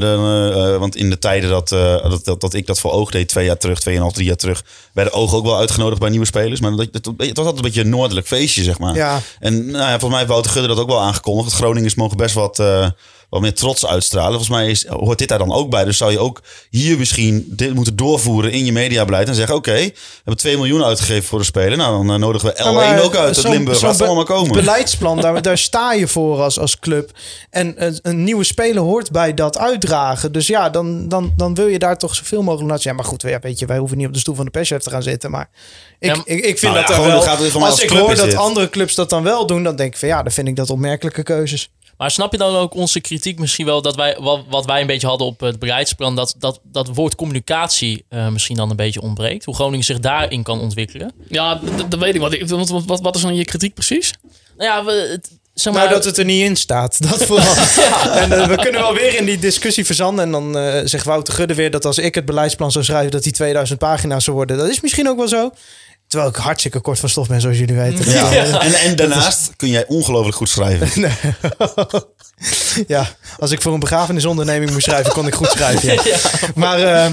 dan want in de tijden dat, eh, dat dat, dat, dat ik dat voor oog deed twee jaar terug, tweeënhalf, drie jaar terug. Werden oog ook wel uitgenodigd bij nieuwe spelers. Maar dat, dat, het was altijd een beetje een noordelijk feestje, zeg maar. Ja. En nou ja, volgens mij heeft Wouter Gudde dat ook wel aangekondigd. Groningers mogen best wat, eh, wat meer trots uitstralen. Volgens mij is, hoort dit daar dan ook bij. Dus zou je ook hier misschien dit moeten doorvoeren in je mediabeleid. En zeggen, oké, we hebben 2 miljoen uitgegeven voor de Spelen. Nou, dan eh, nodigen we L1 Ja, maar ook uit uit Limburg. Laat be- allemaal komen. beleidsplan, daar, daar sta je voor als, als club. En een, een nieuwe speler hoort bij dat uitdragen. Dus ja, dan, dan, dan wil je daar toch zoveel mogelijk laten. Ja, maar goed, ja, weet je, wij hoeven niet op de stoel van de perschef te gaan zitten. Maar ik, Ja, ik, ik vind Nou ja, dat er gewoon, wel... het gaat als als ik hoor dat dit. andere clubs dat dan wel doen, dan denk ik van ja, dan vind ik dat opmerkelijke keuzes. Maar snap je dan ook onze kritiek misschien wel dat wij, wat, wat wij een beetje hadden op het beleidsplan, dat dat, dat woord communicatie eh, misschien dan een beetje ontbreekt? Hoe Groningen zich daarin kan ontwikkelen? Ja, dat weet ik. Wat, ik- wat, wat, wat, is dan je kritiek precies? Nou ja, we, het- zeg maar, Nou, dat het er niet in staat. <laughs> Dat vooral. En eh, we kunnen wel weer in die discussie verzanden. En dan eh, zegt Wouter Gudde weer dat als ik het beleidsplan zou schrijven... dat die 2000 pagina's zou worden. Dat is misschien ook wel zo. Terwijl ik hartstikke kort van stof ben, zoals jullie weten. Ja. En, en daarnaast kun jij ongelooflijk goed schrijven. <laughs> <laughs> Ja, als ik voor een begrafenisonderneming moest schrijven, kon ik goed schrijven. <laughs> Ja. Maar, ehm,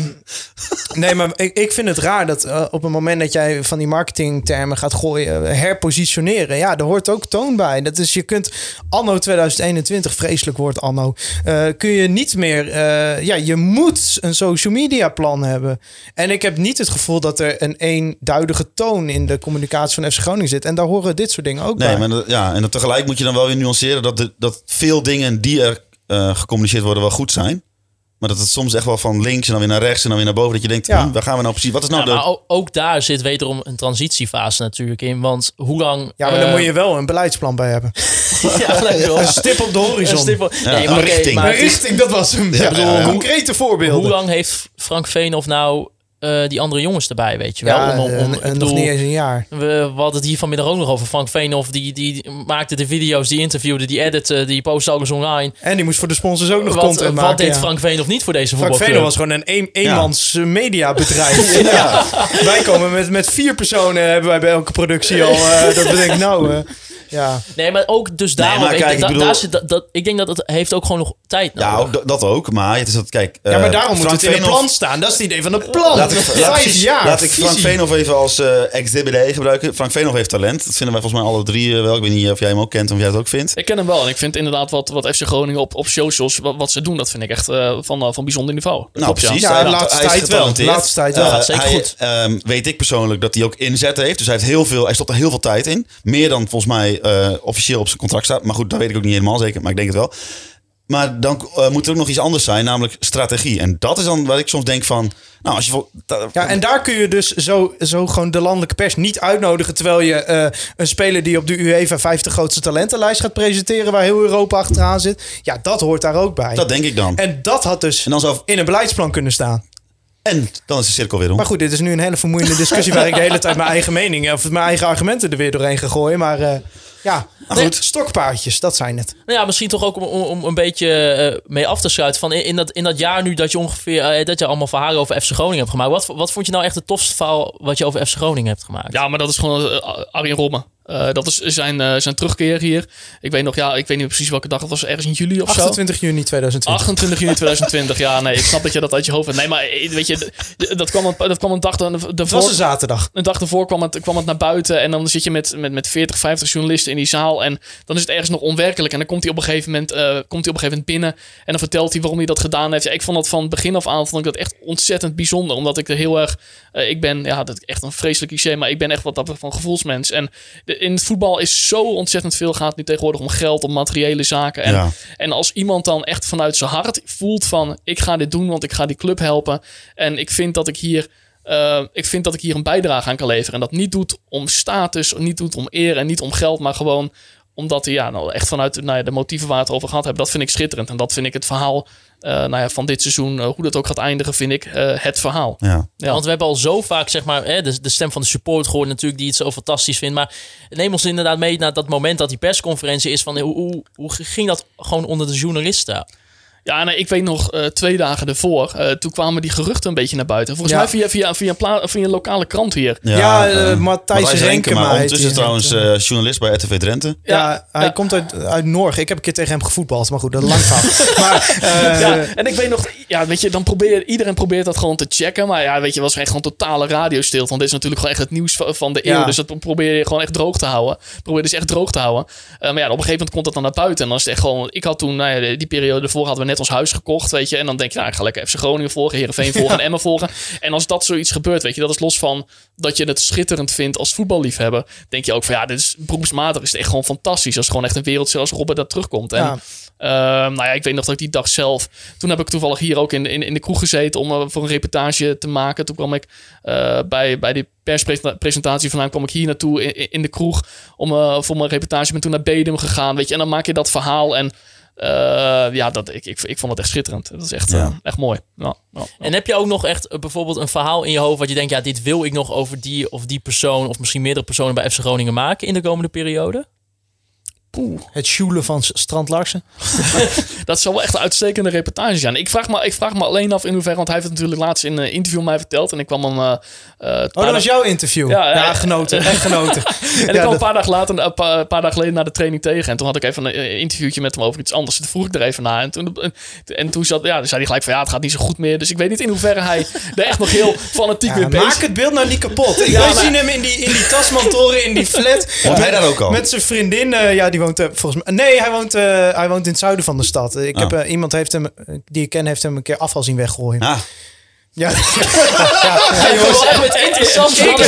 nee, maar ik, ik vind het raar dat eh, op het moment dat jij van die marketingtermen gaat gooien, eh, herpositioneren, ja, daar hoort ook toon bij. Dat is, je kunt anno 2021, vreselijk woord anno, eh, kun je niet meer, eh, ja, je moet een social media plan hebben. En ik heb niet het gevoel dat er een eenduidige toon in de communicatie van FC Groningen zit. En daar horen dit soort dingen ook Nee, bij. maar ja, en tegelijk moet je dan wel weer nuanceren dat, de, dat veel dingen die er eh, gecommuniceerd worden wel goed zijn. Maar dat het soms echt wel van links en dan weer naar rechts en dan weer naar boven. Dat je denkt, Ja. hm, waar gaan we nou precies? Wat is nou Ja, de... maar ook, daar zit wederom een transitiefase natuurlijk in. Want hoe lang... ja, maar dan eh, moet je wel een beleidsplan bij hebben. <laughs> ja, Een stip op de horizon. een stip op- Ja, nee, maar richting. maar richting, dat was hem. Ja, ja, ja. Concrete voorbeelden. Hoe lang heeft Frank Veenhoff nou eh, die andere jongens erbij, weet je wel? Ja, Om- om- om- en- ik en nog niet eens een jaar. We, we hadden het hier vanmiddag ook nog over. Frank Veenhoff, die, die maakte de video's, die interviewde, die editte, die postte alles online. En die moest voor de sponsors ook nog Wat, content wat maken. deed ja. Frank Veenhoff niet voor deze Frank voetbalclub? Veno was gewoon een een, eenmans eh, mediabedrijf. <laughs> ja. Wij komen met, met vier personen hebben wij bij elke productie al. eh, <laughs> dat bedenk ik nou. eh, ja. Nee, maar ook dus daarom. kijk, ik da- bedoel- daar zit, dat, dat, ik denk dat het heeft ook gewoon nog tijd nodig. Ja, ook, dat- ook. Maar het is dat, kijk... ja, maar eh, daarom moet Frank het in een Veenhoff- plan staan. Dat is het idee van een plan. Laat ik, ja, precies. jaar. Laat ik Frank. Veenhoff even als eh ex-DBD gebruiken. Frank Veenhoff heeft talent. Dat vinden wij volgens mij alle drie eh, wel. Ik weet niet of jij hem ook kent of jij het ook vindt. Ik ken hem wel. En ik vind inderdaad wat, wat FC Groningen op, op socials, wat, wat ze doen, dat vind ik echt eh, van, van bijzonder niveau. Nou, klopt, ja. precies. Ja, laatste is tijd wel. laatste tijd wel. Eh, Gaat zeker hij, goed. ehm, weet ik persoonlijk dat hij ook inzetten heeft. Dus hij, heeft heel veel, hij stopt er heel veel tijd in. Meer dan volgens mij eh, officieel op zijn contract staat. Maar goed, dat weet ik ook niet helemaal zeker. Maar ik denk het wel. Maar dan eh, moet er ook nog iets anders zijn, namelijk strategie. En dat is dan wat ik soms denk van... Nou, als je... Ja, en daar kun je dus zo, zo gewoon de landelijke pers niet uitnodigen. Terwijl je eh, een speler die op de UEFA 50 grootste talentenlijst gaat presenteren. waar heel Europa achteraan zit. Ja, dat hoort daar ook bij. dat denk ik dan. En, En dat had dus dan zou, in een beleidsplan kunnen staan. en dan is de cirkel weer om. Maar goed, dit is nu een hele vermoeiende discussie waar ik de hele tijd mijn eigen mening of mijn eigen argumenten er weer doorheen ga gooien. Maar eh, ja, Maar goed. stokpaardjes, dat zijn het. Nou ja, misschien toch ook om, om, om een beetje eh, mee af te sluiten. Van in, in dat, in dat jaar nu dat je ongeveer eh, dat je allemaal verhalen over FC Groningen hebt gemaakt. Wat, wat vond je nou echt het tofste verhaal wat je over FC Groningen hebt gemaakt? Ja, maar dat is gewoon eh, Arjen Robben. Eh, dat is zijn, zijn terugkeer hier. Ik weet nog, ja, ik weet niet precies welke dag. Het was ergens in juli of zo. 28 juni 2020. 28 juni 2020. Ja, nee, ik snap dat je dat uit je hoofd hebt. Nee, maar weet je, dat kwam een, dat kwam een dag dan- Het was een zaterdag. Een dag ervoor kwam het, kwam het naar buiten. En dan zit je met, met, met 40, 50 journalisten in die zaal. En dan is het ergens nog onwerkelijk. En dan komt hij op een gegeven moment, eh, komt hij op een gegeven moment binnen. En dan vertelt hij waarom hij dat gedaan heeft. Ja, ik vond dat van begin af aan vond ik dat echt ontzettend bijzonder. Omdat ik er heel erg. eh, ik ben, ja, dat echt een vreselijk cliché. Maar ik ben echt wat dat van gevoelsmens. En de, in het voetbal is zo ontzettend veel. Gaat nu tegenwoordig om geld, om materiële zaken. En, Ja. en als iemand dan echt vanuit zijn hart voelt van ik ga dit doen, want ik ga die club helpen. En ik vind dat ik hier, eh, ik vind dat ik hier een bijdrage aan kan leveren. En dat niet doet om status, niet doet om eer en niet om geld, maar gewoon omdat hij ja, nou, echt vanuit nou ja, de motieven waar we het over gehad hebben, dat vind ik schitterend. En dat vind ik het verhaal eh, nou ja, van dit seizoen, eh, hoe dat ook gaat eindigen, vind ik eh, het verhaal. Ja. Ja. Want we hebben al zo vaak zeg maar, hè, de, de stem van de support gehoord natuurlijk die het zo fantastisch vindt. Maar neem ons inderdaad mee naar dat moment dat die persconferentie is. Van, hoe, hoe, hoe ging dat gewoon onder de journalisten? Ja, nee, ik weet nog eh, twee dagen ervoor. eh, toen kwamen die geruchten een beetje naar buiten. Volgens Ja. mij via, via, via, een pla- via een lokale krant hier. Ja, eh, eh, Matthijs Renkema maar ondertussen trouwens eh, journalist bij RTV Drenthe. Ja, hij ja. komt uit, uit Norg. Ik heb een keer tegen hem gevoetbald, maar goed, dat is lang verhaal. <laughs> maar eh, Ja, en ik weet nog, ja, weet je, dan probeer iedereen probeert dat gewoon te checken. Maar ja, weet je, was echt gewoon totale radiostilte. Want dit is natuurlijk gewoon echt het nieuws van- de eeuw. Ja. Dus dat probeer je gewoon echt droog te houden. Probeer dus echt droog te houden. Eh, maar ja, op een gegeven moment komt dat dan naar buiten. En dan is het echt gewoon, ik had toen, nou ja, die periode ervoor hadden we net ons huis gekocht, weet je. En dan denk je, nou, ik ga lekker FC Groningen volgen, Heerenveen volgen <laughs> en Emmen volgen. En als dat zoiets gebeurt, weet je, dat is los van dat je het schitterend vindt als voetballiefhebber. Denk je ook van, ja, dit is beroepsmatig is het echt gewoon fantastisch. Als gewoon echt een wereldje als Robert dat terugkomt. En Ja. Ehm, nou ja, ik weet nog dat ik die dag zelf. Toen heb ik toevallig hier ook in, in, in de kroeg gezeten om eh, voor een reportage te maken. Toen kwam ik eh, bij, bij die perspresentatie vandaan, kwam ik hier naartoe in, in de kroeg om eh, voor mijn reportage. Ik ben toen naar Bedum gegaan, weet je. En dan maak je dat verhaal. En ja, dat, ik, ik, ik vond het echt schitterend. Dat is echt, Ja. eh, echt mooi. Ja, ja. En heb je ook nog echt eh, bijvoorbeeld een verhaal in je hoofd wat je denkt, ja, dit wil ik nog over die of die persoon of misschien meerdere personen bij FC Groningen maken in de komende periode? Het sjoelen van Strand Larsen. <laughs> Dat zal wel echt een uitstekende reportage zijn. Ik vraag me, ik vraag me alleen af in hoeverre, want hij heeft het natuurlijk laatst in een interview mij verteld. En ik kwam hem. eh, eh, Oh, dat was jouw interview. Ja, Ja, genoten. <laughs> Echt genoten. En ik Ja, kwam een paar dagen later, een paar, een paar dagen geleden na de training tegen. En toen had ik even een eh, interviewtje met hem over iets anders. Toen vroeg ik er even naar. En toen, en toen zat, ja, dan zei hij gelijk van ja, het gaat niet zo goed meer. Dus ik weet niet in hoeverre hij er echt nog heel <laughs> fanatiek Ja, mee bezig maak het beeld nou niet kapot. Ik Ja, wij maar- zien hem in die, in die tasmantoren, in die flat. Hij daar ook al? Met zijn vriendin. eh, ja, die woont eh, volgens mij... Nee, hij woont, eh, hij woont in het zuiden van de stad. Ik heb, Oh. eh, iemand heeft hem, die ik ken, heeft hem een keer afval zien weggooien. Ah, Ja, ja, <laughs> Ja, jongens, echt met interessant Ik ik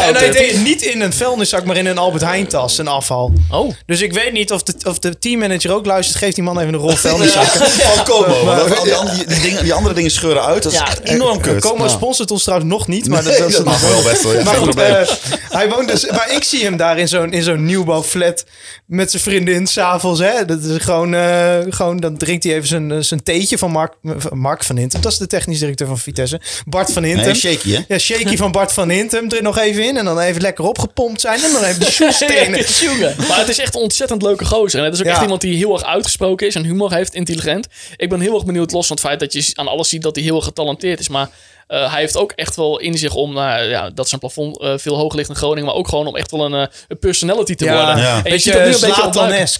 En hij deed het niet in een vuilniszak, maar in een Albert Heijn tas, een afval. Oh, Dus ik weet niet of de, of de teammanager ook luistert. Geeft die man even een rol vuilniszakken. <laughs> van Como. Die, andere- die, dingen, die andere dingen scheuren uit. Dat is Ja, echt enorm kut. Como sponsort ons trouwens nog niet, maar dat, dat is dat mag wel best wel. Ja, Maar goed, eh, hij woont dus, maar ik zie hem daar in zo'n, in zo'n nieuwbouwflat met zijn vriendin s'avonds. Hè? Dat is gewoon, eh, gewoon, dan drinkt hij even zijn, eh, zijn theetje van Mark, van Mark van Hintem. Dat is de technisch directeur van Vitesse. Bart van Hintem. Nee, shaky hè? Ja, shaky van Bart van Hintem er nog even in. En dan even lekker opgepompt zijn. En dan even de shoestenen. <laughs> Maar het is echt een ontzettend leuke gozer. En het is ook Ja. echt iemand die heel erg uitgesproken is en humor heeft, intelligent. Ik ben heel erg benieuwd, los van het feit dat je aan alles ziet dat hij heel erg getalenteerd is. Maar eh, hij heeft ook echt wel in zich om, nou, ja, dat zijn plafond eh, veel hoger ligt in Groningen, maar ook gewoon om echt wel een, eh, een personality te Ja. worden. Ja. En je ziet nu een beetje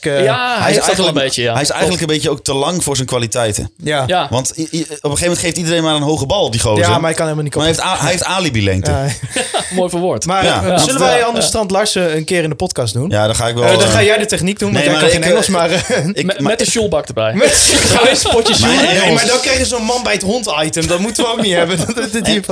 eh. Ja, hij, heeft dat wel een beetje, ja. hij is eigenlijk een beetje ook te lang voor zijn kwaliteiten. Ja. ja. Want op een gegeven moment geeft iedereen maar een hoge bal, die gozer. ja, maar hij kan helemaal niet Maar hij komen. heeft, a- hij heeft alibi-lengte. Ja, Ja. <laughs> mooi verwoord. Maar Ja. Ja. zullen wij anders Strand Larsen een keer in de podcast doen? dan ga ik wel... Eh, dan ga jij de techniek doen, want nee, jij maar kan geen Engels. <laughs> Maar, met, maar- de shoelbak erbij. met ga eens potjes Mijn zoenen. Nee, maar dan krijg je zo'n man bij het hond item. Dat moeten we ook niet hebben. <laughs>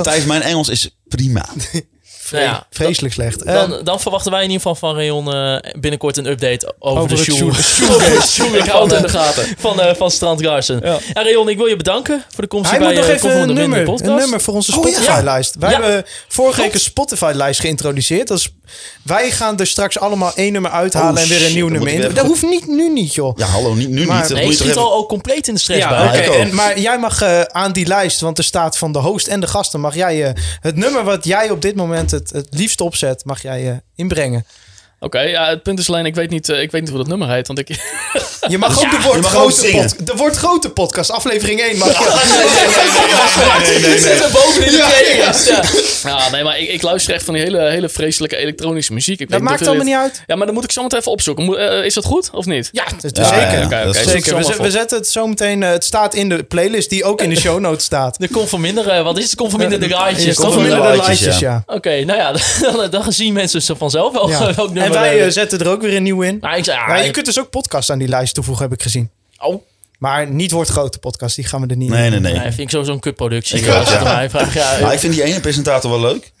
Thijs, mijn Engels is prima. <laughs> Nou ja, Vreselijk slecht. Eh, dan, dan verwachten wij in ieder geval van Rayon eh, binnenkort een update over, Over de shoe. shoe- <laughs> over de shoe Ik hou het in de van, gaten. van, eh, van Strand Garsen. Ja. Rayon, ik wil je bedanken voor de komst hij bij moet nog eh, even een de de nummer, podcast. een nummer voor onze Oh, ja. Spotify-lijst. Wij Ja. hebben vorige week een Spotify-lijst geïntroduceerd. Dat is, wij gaan er straks allemaal één nummer uithalen Oh, en weer een shit, nieuw nummer in. Dat hoeft niet, nu niet, joh. Ja, hallo, niet, nu Maar- niet. Dat Nee, moet je even... al, al compleet in de stress Ja, bij. en- maar jij mag eh, aan die lijst, want er staat van de host en de gasten, mag jij eh, het nummer wat jij op dit moment het, het liefst opzet, mag jij eh, inbrengen. Oké, ja, het punt is alleen, ik weet niet, eh, ik weet niet hoe dat nummer heet. Want ik, <laughs> Je mag ook de Wordt Grote zingen. pod- de Wordt Grote podcast, aflevering 1. Mag je. We zitten boven in de Ja. Ja. ja, nee, maar ik, ik luister echt van die hele, hele vreselijke elektronische muziek. Ik Dat weet maakt allemaal niet het- uit. Ja, maar dan moet ik zo meteen even opzoeken. Moet- eh, is dat goed of niet? Ja, dat is Ja, zeker. ja, ja, dat is Zeker. We, zetten het zo meteen. eh, het staat in de playlist die ook in de show notes staat. <laughs> De conforminderen, wat is het? Conforminderde raaitjes. Of toch? verminderde lijstjes, lijstjes, ja. Oké, nou ja, <laughs> dan, dan zien mensen ze vanzelf wel Ja. welk nummer. En wij eh, eh, zetten er ook weer een nieuw in. nou, ik zei, ah, je kunt dus ook podcasts aan die lijst toevoegen, heb ik gezien. Oh, Maar niet wordt grote podcast, die gaan we er niet Nee, nee, nee. nee, vind ik sowieso een kutproductie. Ik je ja. Ja, Nou, ik vind die ene presentator wel leuk.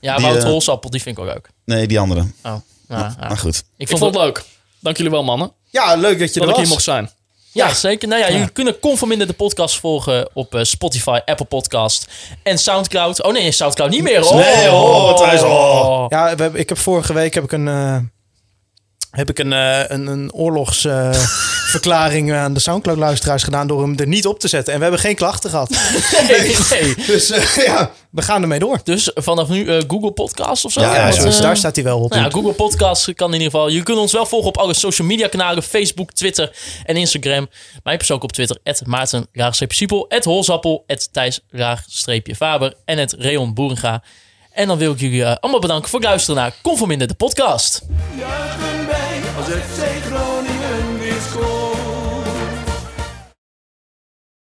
ja die, Wout eh, Holsappel, die vind ik ook leuk. Nee, die andere. Oh, ja, ja. Maar goed. Ik Ik vond het leuk. Dank jullie wel, mannen. Ja, leuk dat je Dat er ik was. hier mocht zijn. Ja, zeker. Nou ja, jullie kunnen Conforminder de podcast volgen op eh, Spotify, Apple Podcast en Soundcloud. Oh nee, Soundcloud niet meer. Oh. Nee, oh, Thijs, oh. Ja, we hebben, ik heb vorige week heb ik een, eh, heb ik een, eh, een, een oorlogs eh, <laughs> aan de Soundcloud-luisteraars gedaan door hem er niet op te zetten. En we hebben geen klachten gehad. Nee, nee. <laughs> Dus eh, ja, we gaan ermee door. Dus vanaf nu Google Podcast of zo? Ja, ja, Want, zo daar staat hij wel op. Nou ja, Google Podcast kan in ieder geval. Je kunt ons wel volgen op alle social media kanalen. Facebook, Twitter en Instagram. Mij persoonlijk op Twitter. Maarten Siepel. Holzappel. Thijs Faber. En het Reon Boeringa. En dan wil ik jullie eh, allemaal bedanken voor het luisteren naar Conforminder de podcast. Als.